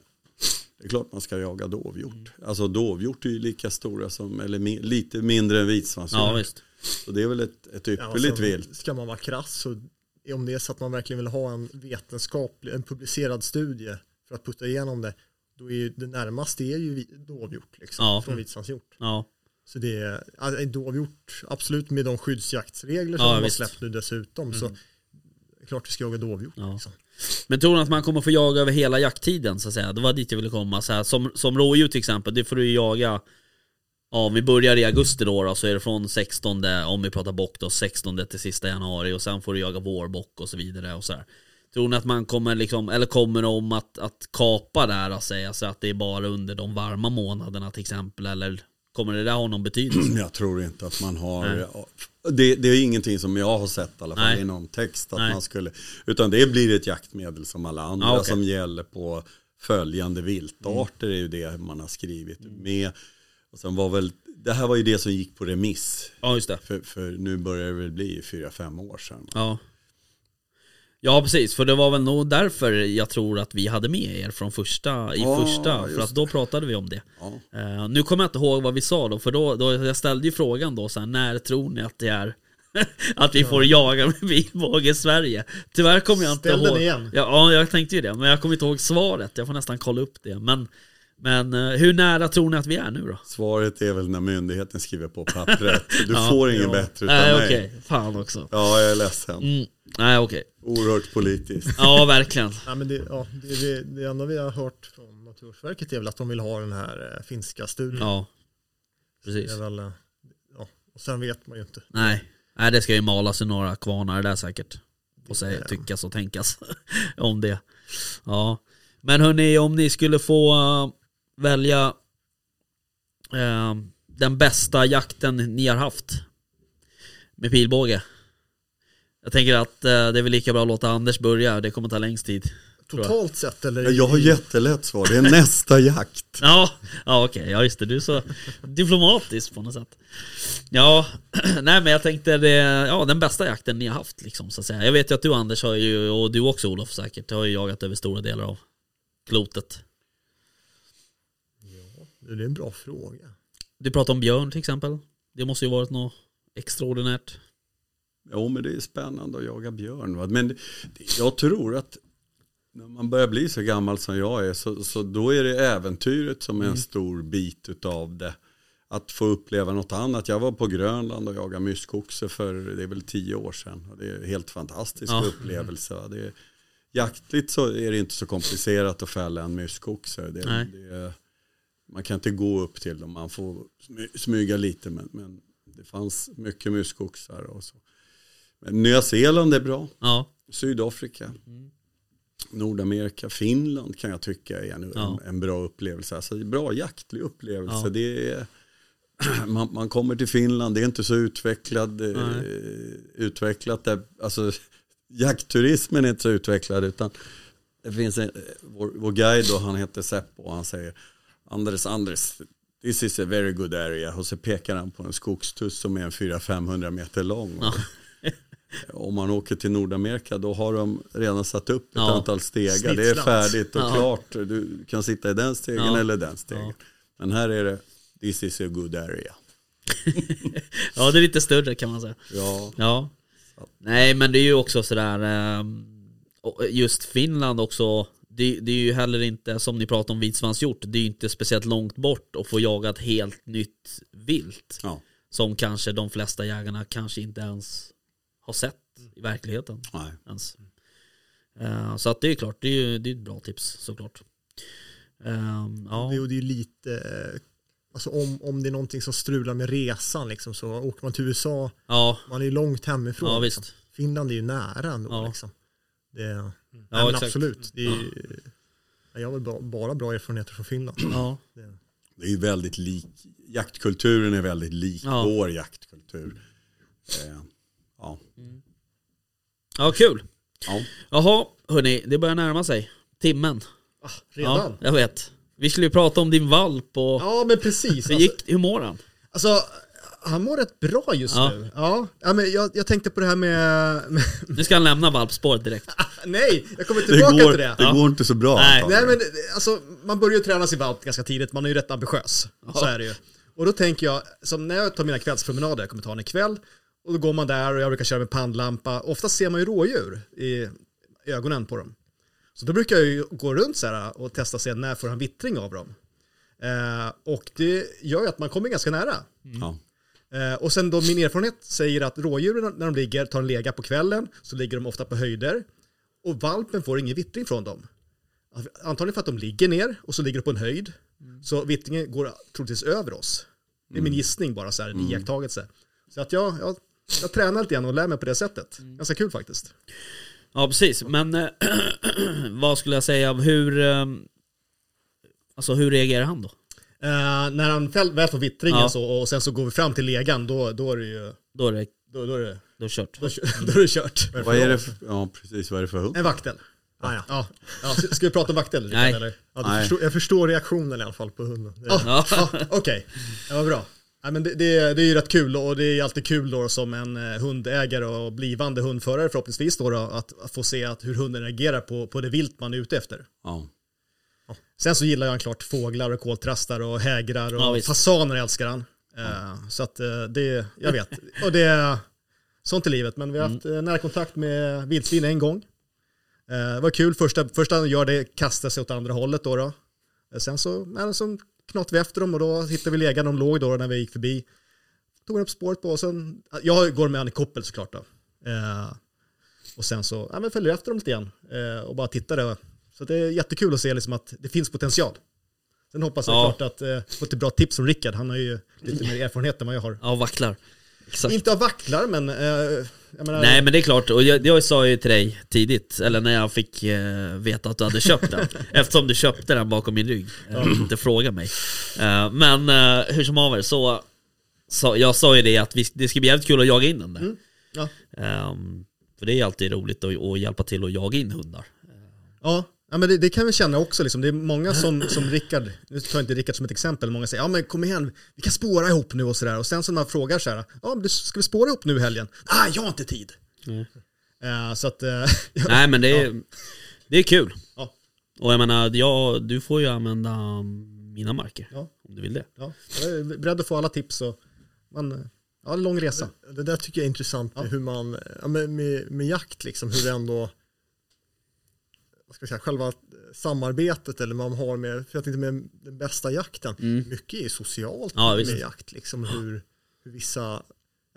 Speaker 3: Det är klart man ska jaga dovhjort. Alltså dovhjort är ju lika stora som, eller mi, lite mindre än vitsvanshjort.
Speaker 1: Ja visst.
Speaker 3: Så det är väl ett, ett
Speaker 4: Ja,
Speaker 3: ypperligt
Speaker 4: alltså,
Speaker 3: vilt.
Speaker 4: Ska man vara krass så om det är så att man verkligen vill ha en vetenskaplig, en publicerad studie för att putta igenom det, då är ju det närmaste är ju dovhjort liksom,
Speaker 1: Ja.
Speaker 4: från vitsvanshjort.
Speaker 1: Ja.
Speaker 4: Så det är dovhjort, absolut med de skyddsjaktsregler som
Speaker 1: Ja,
Speaker 4: de har släppt nu dessutom, så det är klart vi ska jaga dovhjort.
Speaker 1: Ja.
Speaker 4: Liksom.
Speaker 1: Men tror du att man kommer få jaga över hela jakttiden så att säga? Det var dit jag ville komma. Så här, som, som rådjur till exempel, det får du ju jaga Ja, om vi börjar i augusti då, då så är det från 16, om vi pratar bock då, 16 till sista januari och sen får du jaga vårbock och så vidare och så här. Tror ni att man kommer liksom, eller kommer om att, att kapa det här och säga så att det är bara under de varma månaderna till exempel? Eller kommer det där ha någon betydelse? *clears throat*
Speaker 3: Jag tror inte att man har, det, det är ingenting som jag har sett i alla fall i någon text att
Speaker 1: Nej.
Speaker 3: man skulle, utan det blir ett jaktmedel som alla andra
Speaker 1: Ja, okej.
Speaker 3: som gäller på följande viltarter är ju det man har skrivit
Speaker 1: Mm.
Speaker 3: med. Och sen var väl, det här var ju det som gick på remiss,
Speaker 1: Ja, just det.
Speaker 3: för, för nu börjar det väl bli fyra fem år sedan.
Speaker 1: Ja. Ja precis, för det var väl nog därför jag tror att vi hade med er från första, i
Speaker 3: Ja,
Speaker 1: första, för att då pratade vi om det.
Speaker 3: Ja.
Speaker 1: Eh, nu kommer jag inte ihåg vad vi sa då, för då, då jag ställde ju frågan då så här, när tror ni att det är *laughs* att vi får jaga med pilbåge i Sverige? Tyvärr kommer jag inte
Speaker 2: Ställ den
Speaker 1: ihåg.
Speaker 2: igen.
Speaker 1: Ja, ja, jag tänkte ju det, men jag kommer inte ihåg svaret. Jag får nästan kolla upp det. Men, men eh, hur nära tror ni att vi är nu då?
Speaker 3: Svaret är väl när myndigheten skriver på pappret. *laughs* Du
Speaker 1: Ja.
Speaker 3: får ingen
Speaker 4: Ja.
Speaker 3: bättre utan
Speaker 1: Nej
Speaker 3: mig.
Speaker 1: okej, fan också.
Speaker 3: Ja, jag är ledsen.
Speaker 1: Mm. Nej okej.
Speaker 3: Oerhört politiskt.
Speaker 1: Ja verkligen.
Speaker 4: Ja, men det, ja, det, det, det enda vi har hört från Naturvårdsverket är väl att de vill ha den här eh, finska studien.
Speaker 1: Ja.
Speaker 4: Det
Speaker 1: Precis.
Speaker 4: är väl, eh, ja. Och sen vet man ju inte.
Speaker 1: Nej. Nej det ska ju malas i några kvarnar där säkert. Och säga, tyckas och tänkas *laughs* om det. Ja. Men hörni, om ni skulle få välja eh, den bästa jakten ni har haft med pilbåge. Jag tänker att eh, det är väl lika bra att låta Anders börja, det kommer ta längst tid.
Speaker 4: Totalt sett eller?
Speaker 3: Ja, Jag har jättelätt svar, det är *laughs* nästa jakt.
Speaker 1: Ja, ja okej, ja just det, du är så diplomatisk på något sätt. Ja, *clears throat* nej men jag tänkte det, ja den bästa jakten ni har haft liksom så att säga. Jag vet ju att du Anders har ju, och du också Olof säkert, har ju jagat över stora delar av klotet.
Speaker 4: Det är en bra fråga.
Speaker 1: Du pratar om björn till exempel. Det måste ju varit något extraordinärt.
Speaker 3: Jo, men det är spännande att jaga björn. Va? Men det, jag tror att när man börjar bli så gammal som jag är så, så då är det äventyret som är en stor bit utav det. Att få uppleva något annat. Jag var på Grönland och jagade myskoxe för det är väl tio år sedan. Och det är en helt fantastisk
Speaker 1: Ja.
Speaker 3: upplevelse. Det är, jaktligt så är det inte så komplicerat att fälla en myskoxe. Det,
Speaker 1: Nej.
Speaker 3: det är, man kan inte gå upp till dem, man får smy- smyga lite. Men, men det fanns mycket myskoxar och så. Men Nya Zeeland är bra.
Speaker 1: Ja,
Speaker 3: Sydafrika. Nordamerika, Finland kan jag tycka är en,
Speaker 1: Ja.
Speaker 3: en, en bra upplevelse. Alltså bra jaktlig upplevelse.
Speaker 1: Ja.
Speaker 3: Det är, *clears throat* man, man kommer till Finland, det är inte så utvecklad, eh, utvecklat. Där, alltså, *laughs* jaktturismen är inte så utvecklad utan det finns en, vår, vår guide då, han heter Seppo och han säger Andres, Andres, this is a very good area. Och så pekar han på en skogstuss som är en 400-500 meter lång.
Speaker 1: Ja. *laughs*
Speaker 3: Om man åker till Nordamerika då har de redan satt upp ett
Speaker 1: Ja.
Speaker 3: antal stegar. Det är färdigt och
Speaker 1: Ja.
Speaker 3: klart. Du kan sitta i den stegen eller den stegen. Men här är det, this is a good area. *laughs*
Speaker 1: ja det är lite större kan man säga.
Speaker 3: Ja,
Speaker 1: Ja. Nej men det är ju också sådär ehm, Just Finland också det, det är ju heller inte som ni pratar om vitsvanshjort Det är ju inte speciellt långt bort att få jaga ett helt nytt vilt
Speaker 3: ja.
Speaker 1: Som kanske de flesta jägarna kanske inte ens har sett i verkligheten
Speaker 3: Nej.
Speaker 1: ens. Eh, Så att det är klart, det är ju det är ett bra tips såklart Ehm, Ja,
Speaker 4: Det, och det är lite, eh, alltså om, om det är någonting som strular med resan liksom, så åker man till USA,
Speaker 1: ja,
Speaker 4: man är ju långt hemifrån.
Speaker 1: ja
Speaker 4: liksom. Finland är ju nära ändå.
Speaker 1: Ja.
Speaker 4: Liksom. Det, ja,
Speaker 1: Ja,
Speaker 4: men
Speaker 1: exakt.
Speaker 4: absolut. Det är, ju- jag har väl bara, bra erfarenheter från Finland.
Speaker 1: Ja,
Speaker 3: Det är ju väldigt lik, jaktkulturen är väldigt lik
Speaker 1: Ja.
Speaker 3: vår jaktkultur. Eh, ja.
Speaker 1: ja kul
Speaker 3: Ja.
Speaker 1: Jaha, hörni, det börjar närma sig Timmen
Speaker 2: Ah, redan?
Speaker 1: Ja, jag vet. Vi skulle ju prata om din valp och
Speaker 2: Ja, men precis.
Speaker 1: hur,
Speaker 2: Alltså,
Speaker 1: gick, hur mår han?
Speaker 2: alltså, han mår rätt bra just
Speaker 1: Ja.
Speaker 2: nu. Ja, ja men jag, jag tänkte på det här med... med *laughs*
Speaker 1: Nu ska han lämna valpspåret direkt. *laughs*
Speaker 2: nej, jag kommer
Speaker 3: Det,
Speaker 2: tillbaka
Speaker 3: går,
Speaker 2: till det.
Speaker 3: det går inte så bra.
Speaker 1: Nej.
Speaker 2: Nej men alltså, man börjar ju träna sin valp ganska tidigt, man är ju rätt ambitiös. Så är det ju. Och då tänker jag, som när jag tar mina kvällspromenader, jag kommer ta en ikväll, och då går man där och jag brukar köra med pannlampa. Ofta ser man ju rådjur i ögonen på dem. Så då brukar jag ju gå runt så här och testa se när får han vittring av dem. Eh, och det gör ju att man kommer ganska nära.
Speaker 3: Ja.
Speaker 2: Eh, och sen då min erfarenhet säger att rådjuren när de ligger, tar en lega på kvällen, så ligger de ofta på höjder. Och valpen får ingen vittring från dem. Antagligen för att de ligger ner och så ligger de på en höjd. Så vittringen går troligtvis över oss. Det är min gissning bara så här, en iakttagelse. Så att jag, jag, jag tränar lite grann och lär mig på det sättet. Ganska kul faktiskt.
Speaker 1: Ja, precis. Men eh, *clears throat* vad skulle jag säga, hur... eh, Alltså hur reagerar han då?
Speaker 2: Eh, när han väl väl får vittringen
Speaker 1: Ja.
Speaker 2: så, och sen så går vi fram till legan, då, då är det ju
Speaker 1: Då är det,
Speaker 2: då, då är det,
Speaker 1: då är det kört.
Speaker 2: då, *laughs* då är det kört.
Speaker 3: Vad är det för, ja precis, vad är det för hund?
Speaker 2: En vaktel.
Speaker 4: Ah, ja.
Speaker 2: Ja. Ja, ska vi prata om vaktel? Rickard,
Speaker 1: Nej.
Speaker 2: Eller?
Speaker 4: Ja, du
Speaker 3: Nej.
Speaker 4: förstår, jag förstår reaktionen i alla fall på hunden. Det-
Speaker 2: Ja, ja, okej. Ja, vad bra. Ja, men det, det, det är ju rätt kul och det är alltid kul då som en eh, hundägare och blivande hundförare förhoppningsvis då, då att, att få se att hur hunden reagerar på, på det vilt man är ute efter.
Speaker 3: Ja.
Speaker 2: Sen så gillar jag klart fåglar och koltrastar och hägrar och
Speaker 1: Ja,
Speaker 2: fasaner älskar han. Eh, Så att eh, det, jag vet. Och det är sånt i livet. Men vi har haft
Speaker 1: Mm.
Speaker 2: nära kontakt med vildsvin en gång. Eh, Det var kul, första, första han gör det kastar sig åt andra hållet då. då. Sen så, men så knatade vi efter dem och då hittade vi legan de låg då när vi gick förbi. Tog han upp spåret på och sen, jag går med han i koppel såklart då. Och sen så, ja men följer efter dem lite eh, och bara tittade. Så det är jättekul att se liksom att det finns potential. Sen hoppas jag
Speaker 1: Ja.
Speaker 2: klart att eh, få ett bra tips från Rickard. Han har ju lite mer erfarenhet än vad jag har.
Speaker 1: Ja, vacklar. Exakt.
Speaker 2: Inte av vacklar men, eh, menar,
Speaker 1: Nej men det är klart, och jag, jag sa ju till dig tidigt, eller när jag fick eh, veta att du hade köpt den *laughs* Eftersom du köpte den bakom min rygg, eh, inte fråga mig eh, Men eh, hur som haver så, så Jag sa ju det att vi, det ska bli jävligt kul att jaga in den där
Speaker 2: ja.
Speaker 1: Ehm, För det är alltid roligt att, att hjälpa till att jaga in hundar
Speaker 2: Ja, ja men det, det kan vi känna också. Liksom. Det är många som, som Rickard, nu tar jag inte Rickard som ett exempel, många säger ja men kom igen, vi kan spåra ihop nu och sådär. Och sen så när man frågar så här, ja men ska vi spåra ihop nu i helgen? Nej, jag har inte tid. Eh, så att, eh, *laughs*
Speaker 1: Nej men det är, det är kul
Speaker 2: Ja.
Speaker 1: Och jag menar, ja, du får ju använda mina marker
Speaker 2: Ja.
Speaker 1: Om du vill det
Speaker 2: ja, jag är beredd att få alla tips och man, ja, en lång resa.
Speaker 4: Det där tycker jag är intressant hur man, ja, med, med, med jakt liksom, hur det ändå, vad ska jag säga, själva samarbetet eller man har med, för att inte med den bästa jakten, mycket är socialt
Speaker 1: Ja,
Speaker 4: med
Speaker 1: visst.
Speaker 4: jakt liksom, hur, hur vissa,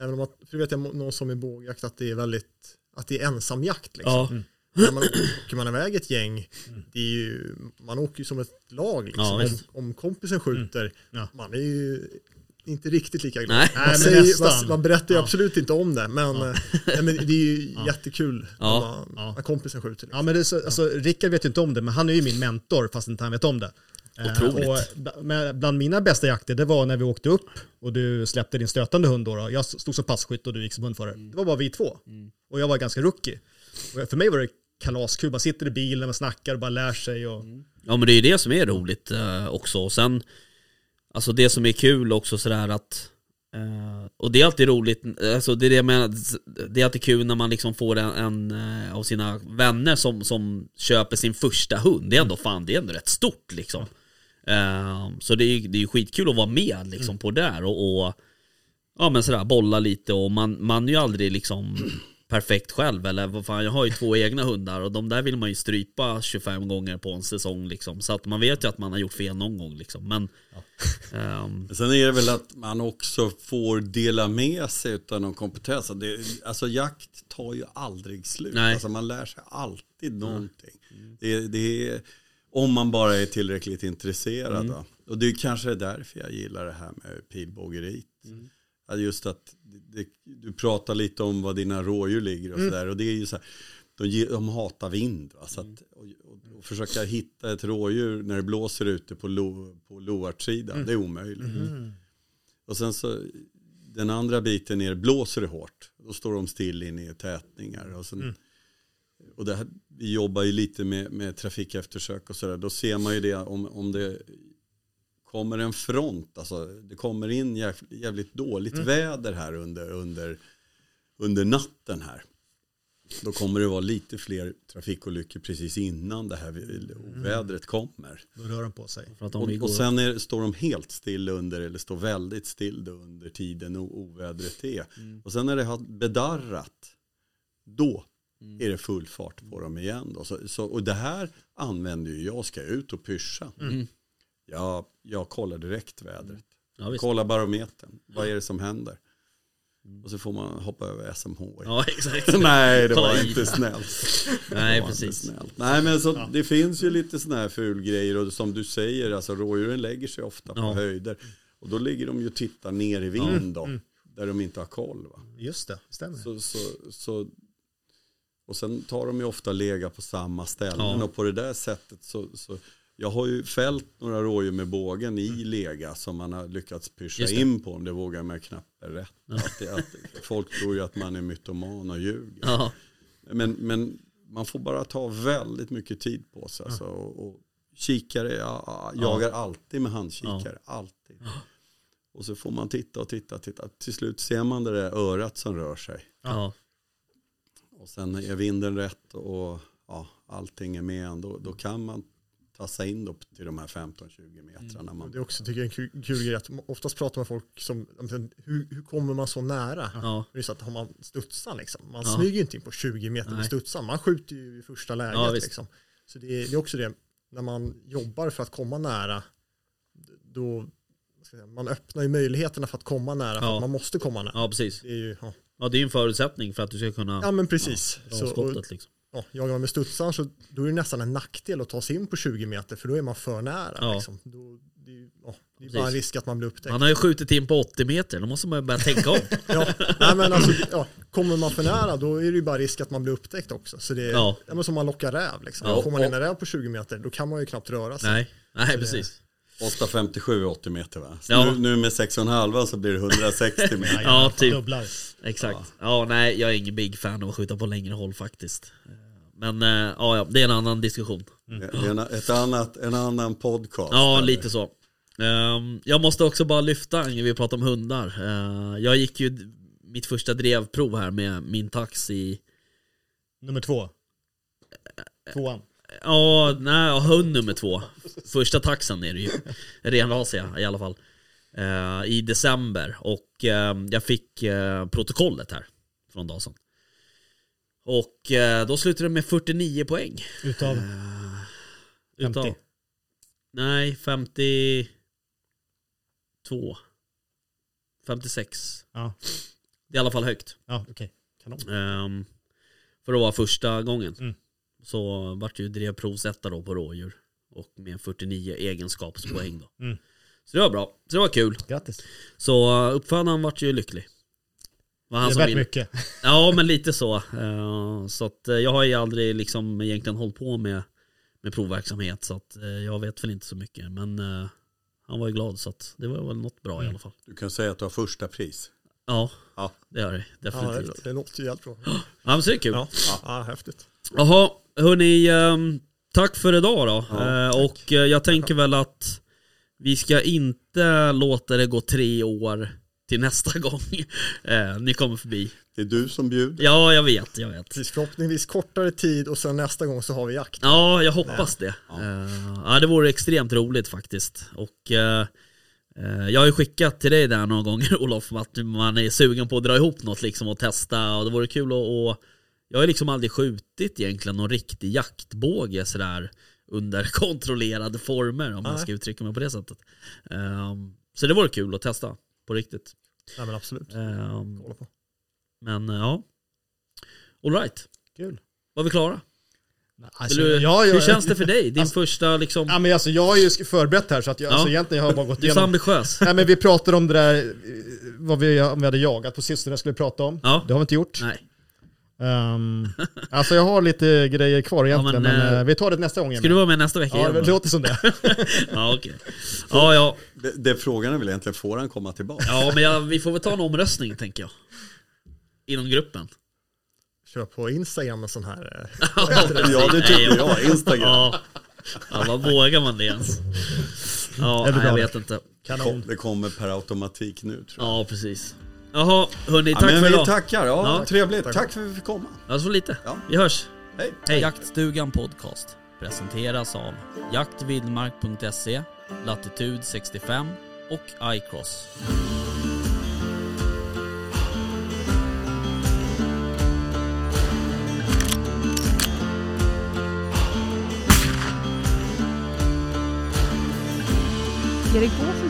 Speaker 4: även om att, för vet jag någon som är bågjakt att det är väldigt, att det är ensamjakt liksom.
Speaker 1: Ja,
Speaker 4: När man åker man iväg ett gäng, det är ju, man åker ju som ett lag liksom.
Speaker 1: Ja,
Speaker 4: om, om kompisen skjuter,
Speaker 2: Ja.
Speaker 4: man är ju inte riktigt lika glad.
Speaker 1: Nej.
Speaker 4: Man,
Speaker 2: Nej, men
Speaker 4: säger,
Speaker 2: nästan.
Speaker 4: man, man berättar ju
Speaker 2: Ja.
Speaker 4: absolut inte om det, men, eh, nej, men det är ju *laughs* jättekul
Speaker 1: Ja.
Speaker 4: när, man,
Speaker 2: Ja.
Speaker 4: när kompisen skjuter. Liksom.
Speaker 2: Ja men det är så, alltså, Rickard vet ju inte om det, men han är ju min mentor fast inte han vet om det. Eh,
Speaker 1: Otroligt.
Speaker 2: och med- bland mina bästa jakter, det var när vi åkte upp och du släppte din stötande hund då. då. Jag stod som passkytt och du gick som hundförare. Det var bara vi två. Och jag var ganska rookie. Och för mig var det kalaskul, man sitter i bilen, man snackar och bara lär sig. Och,
Speaker 1: Ja men det är ju det som är roligt eh, också. Och sen, alltså det som är kul också sådär att Uh, och det är alltid roligt, alltså det är det jag menar, det är alltid kul när man liksom får en, en uh, av sina vänner som, som köper sin första hund. Det är ändå fan, det är ändå rätt stort liksom. Uh, så det är, det är ju skitkul att vara med liksom på det där och, och ja men sådär bolla lite och man, man är ju aldrig liksom perfekt själv eller vad fan jag har ju två egna hundar och de där vill man ju strypa 25 gånger på en säsong liksom så att man vet ju att man har gjort fel någon gång liksom men ehm,
Speaker 3: Sen är det väl att man också får dela med sig av någon kompetens. Det, alltså jakt tar ju aldrig slut.
Speaker 1: Nej.
Speaker 3: Alltså man lär sig alltid någonting. Det, det är, om man bara är tillräckligt intresserad. Va? Och det är kanske därför jag gillar det här med pilbågeriet. Ja, Just att det, du pratar lite om var dina rådjur ligger och sådär. Och det är ju så här, de, de hatar vind. Va? Så att, och, och, och försöka hitta ett rådjur när det blåser ute på, lo, på loartsidan, det är omöjligt. Och sen så, den andra biten är, blåser det hårt, då står de still inne i tätningar. Och, sen, och det här, vi jobbar ju lite med, med trafikeftersök och sådär, då ser man ju det om, om det kommer en front, alltså det kommer in jäv, jävligt dåligt väder här under, under, under natten här. Då kommer det vara lite fler trafikolyckor precis innan det här vädret kommer.
Speaker 2: då rör de på sig.
Speaker 3: Och, och sen är, står de helt still under, eller står väldigt still då under tiden ovädret är. Och sen när det har bedarrat, då är det full fart på dem igen. Då. Så, så, och det här använder ju jag, ska jag ut och pyscha. Jag, jag kollar direkt vädret.
Speaker 1: ja, visst.
Speaker 3: Kolla barometern, vad är det som händer? Och så får man hoppa över SMH. *laughs*
Speaker 1: ja exakt *laughs* *laughs*
Speaker 3: Nej, det var inte snällt.
Speaker 1: Nej precis
Speaker 3: snällt. Nej men så det finns ju lite sådana här fulgrejer och som du säger, alltså rådjuren lägger sig ofta på
Speaker 1: Ja.
Speaker 3: höjder. Och då ligger de ju och tittar ner i vind då, där de inte har koll. Va?
Speaker 2: Just det, stämmer.
Speaker 3: Så, så, så, Och sen tar de ju ofta lega på samma ställen
Speaker 1: Ja.
Speaker 3: och på det där sättet så, så jag har ju fällt några rådjur med bågen i lega som man har lyckats pyscha in på om det vågar man knappt rätt. Att det, att folk tror ju att man är mytoman och ljuger.
Speaker 1: Ja,
Speaker 3: Men, men man får bara ta väldigt mycket tid på sig. Alltså, och, och kikare, jag jagar alltid med handkikare. Alltid. Och så får man titta och titta och titta. Till slut ser man det där örat som rör sig. Och sen är vinden rätt och ja, allting är med. Då, då kan man tassa in då till de här 15-20 metrarna. Man,
Speaker 4: Det är också tycker jag, en kul, grej att oftast pratar man med folk som, hur, hur kommer man så nära?
Speaker 1: ja,
Speaker 4: Det är så att har man studsan liksom, man
Speaker 1: Ja.
Speaker 4: smyger ju inte in på 20 meter
Speaker 1: Nej.
Speaker 4: med studsan, man skjuter ju i första läget.
Speaker 1: Ja,
Speaker 4: liksom. Så det är, det är också det, när man jobbar för att komma nära, då, säga, man öppnar ju möjligheterna för att komma nära, för
Speaker 1: Ja.
Speaker 4: att man måste komma nära.
Speaker 1: ja, precis.
Speaker 4: Det är ju, ja.
Speaker 1: Ja, det är en förutsättning för att du ska kunna
Speaker 4: ja men precis.
Speaker 1: dra
Speaker 4: Så,
Speaker 1: skottet liksom.
Speaker 4: Ja, jagar man med studsan så då är det nästan en nackdel att ta sig in på 20 meter, för då är man för nära.
Speaker 1: Ja.
Speaker 4: Liksom. Då, det ja, det är bara en risk att man blir upptäckt.
Speaker 1: Han har ju skjutit in på 80 meter, då måste man ju börja tänka om. *laughs*
Speaker 4: Ja, nej men alltså, ja, kommer man för nära då är det ju bara risk att man blir upptäckt också. Så det är
Speaker 1: Ja.
Speaker 4: ja. men som man lockar räv. Liksom.
Speaker 1: Ja.
Speaker 4: Får man in en räv på 20 meter då kan man ju knappt röra sig.
Speaker 1: Nej, nej precis.
Speaker 3: 8,57 är 80 meter va?
Speaker 1: Ja.
Speaker 3: nu, nu med 6,5 så blir det 160 meter.
Speaker 1: Ja, typ.
Speaker 5: Dubblar.
Speaker 1: Exakt. Ja, nej, jag är ingen big fan av att skjuta på längre håll faktiskt. Men eh, ja, ja, det är en annan diskussion.
Speaker 3: Är En, ett annat, en annan podcast.
Speaker 1: Ja,
Speaker 3: eller?
Speaker 1: lite så. Ehm, jag måste också bara lyfta, när vi pratar om hundar. Eh, jag gick ju mitt första drevprov här med min tax i,
Speaker 5: Nummer två. Tvåan.
Speaker 1: ja, nej, ja, hund nummer två. Första taxen är det ju. Renrasiga i alla fall. Eh, I december och eh, jag fick eh, protokollet här från Dawson. Och eh, då slutade det med 49 poäng.
Speaker 5: Utav
Speaker 1: Utav,
Speaker 5: 50.
Speaker 1: nej, 52. 56.
Speaker 5: Ja,
Speaker 1: Det är i alla fall högt.
Speaker 5: ja okej. Kanon.
Speaker 1: Ehm, för att vara första gången.
Speaker 5: Mm.
Speaker 1: Så vart ju drevprovsetta då på rådjur. Och med 49 egenskapspoäng då.
Speaker 5: Mm.
Speaker 1: Så det var bra. Så det var kul.
Speaker 5: Grattis.
Speaker 1: Så uh, uppfödaren vart ju lycklig. Var
Speaker 5: Det
Speaker 1: han
Speaker 5: är
Speaker 1: som
Speaker 5: värt mycket. *laughs*
Speaker 1: Ja men lite så. Eh, så att eh, jag har ju aldrig liksom egentligen hållit på med, med provverksamhet. Så att eh, jag vet väl inte så mycket. Men han var ju glad så att det var väl något bra i
Speaker 5: Mm.
Speaker 1: alla fall.
Speaker 3: Du kan säga att du har första pris.
Speaker 1: Ja,
Speaker 3: Ja.
Speaker 1: det gör det
Speaker 4: Ja,
Speaker 1: definitivt.
Speaker 4: det, det låter ju helt bra.
Speaker 1: Ja men så är det kul.
Speaker 4: Ja, ja häftigt.
Speaker 1: Jaha, hörni, ehm, tack för idag då.
Speaker 3: Ja,
Speaker 1: Eh, och jag tänker väl att vi ska inte låta det gå tre år till nästa gång eh, ni kommer förbi.
Speaker 3: Det är du som bjuder.
Speaker 1: Ja, jag vet, jag vet.
Speaker 4: Precis, förhoppningsvis kortare tid och sen nästa gång så har vi jakt.
Speaker 1: Ja, jag hoppas det. Eh, ja, det vore extremt roligt faktiskt. Och eh, eh, jag har ju skickat till dig där några gånger *laughs* Olof, att man är sugen på att dra ihop något liksom och testa. Och det vore kul att... Och, jag har liksom aldrig skjutit egentligen någon riktig jaktbåge sådär under *laughs* kontrollerade former om man ska uttrycka mig på det sättet. Ehm, så det vore kul att testa på riktigt.
Speaker 4: Ja men absolut.
Speaker 1: Um,
Speaker 4: Kolla på.
Speaker 1: men ja, alright.
Speaker 5: Kul.
Speaker 1: Var vi klara?
Speaker 5: Alltså,
Speaker 1: du,
Speaker 5: ja, jag,
Speaker 1: hur känns det för dig? Din
Speaker 5: Alltså-
Speaker 1: första liksom...
Speaker 5: Ja, men alltså, jag har ju förberett här så att jag,
Speaker 1: Ja.
Speaker 5: alltså, egentligen har jag bara gått
Speaker 1: Du är så
Speaker 5: igenom.
Speaker 1: ambitiös.
Speaker 5: Nej, men vi pratade om det där, vad vi, om vi hade jagat på sistone skulle vi prata om.
Speaker 1: Ja.
Speaker 5: Det har vi inte gjort.
Speaker 1: Nej.
Speaker 5: Ehm, alltså jag har lite grejer kvar egentligen,
Speaker 1: men,
Speaker 5: men,
Speaker 1: eh,
Speaker 5: eh, vi tar det nästa gång.
Speaker 1: Ska du vara med nästa vecka
Speaker 5: Ja,
Speaker 1: igen?
Speaker 5: det låter som det. *laughs*
Speaker 1: Ja, okej. Ja, ja.
Speaker 3: Det, det frågan är väl egentligen, får han komma tillbaka?
Speaker 1: ja men jag, vi får väl ta en omröstning tänker jag. Inom gruppen.
Speaker 4: Kör på Instagram en sån här. eh, *laughs*
Speaker 3: Ja, det tycker jag. Instagram.
Speaker 1: Ja. ja, vad vågar man det ens? Ja, nej, jag vet inte.
Speaker 5: Kanon.
Speaker 3: Det kommer per automatik nu tror jag.
Speaker 1: Ja, precis. Jaha, hörni,
Speaker 3: Ja,
Speaker 1: tack
Speaker 3: men
Speaker 1: för
Speaker 3: vi
Speaker 1: idag.
Speaker 3: tackar, ja,
Speaker 1: Ja.
Speaker 3: trevligt. Tack för att vi fick komma.
Speaker 1: Ja, så lite.
Speaker 3: Ja.
Speaker 1: Vi hörs.
Speaker 3: Hej.
Speaker 1: Hej. Jaktstugan Podcast presenteras av jaktvildmark.se, Latitude 65 och iCross.
Speaker 6: Ska det gå så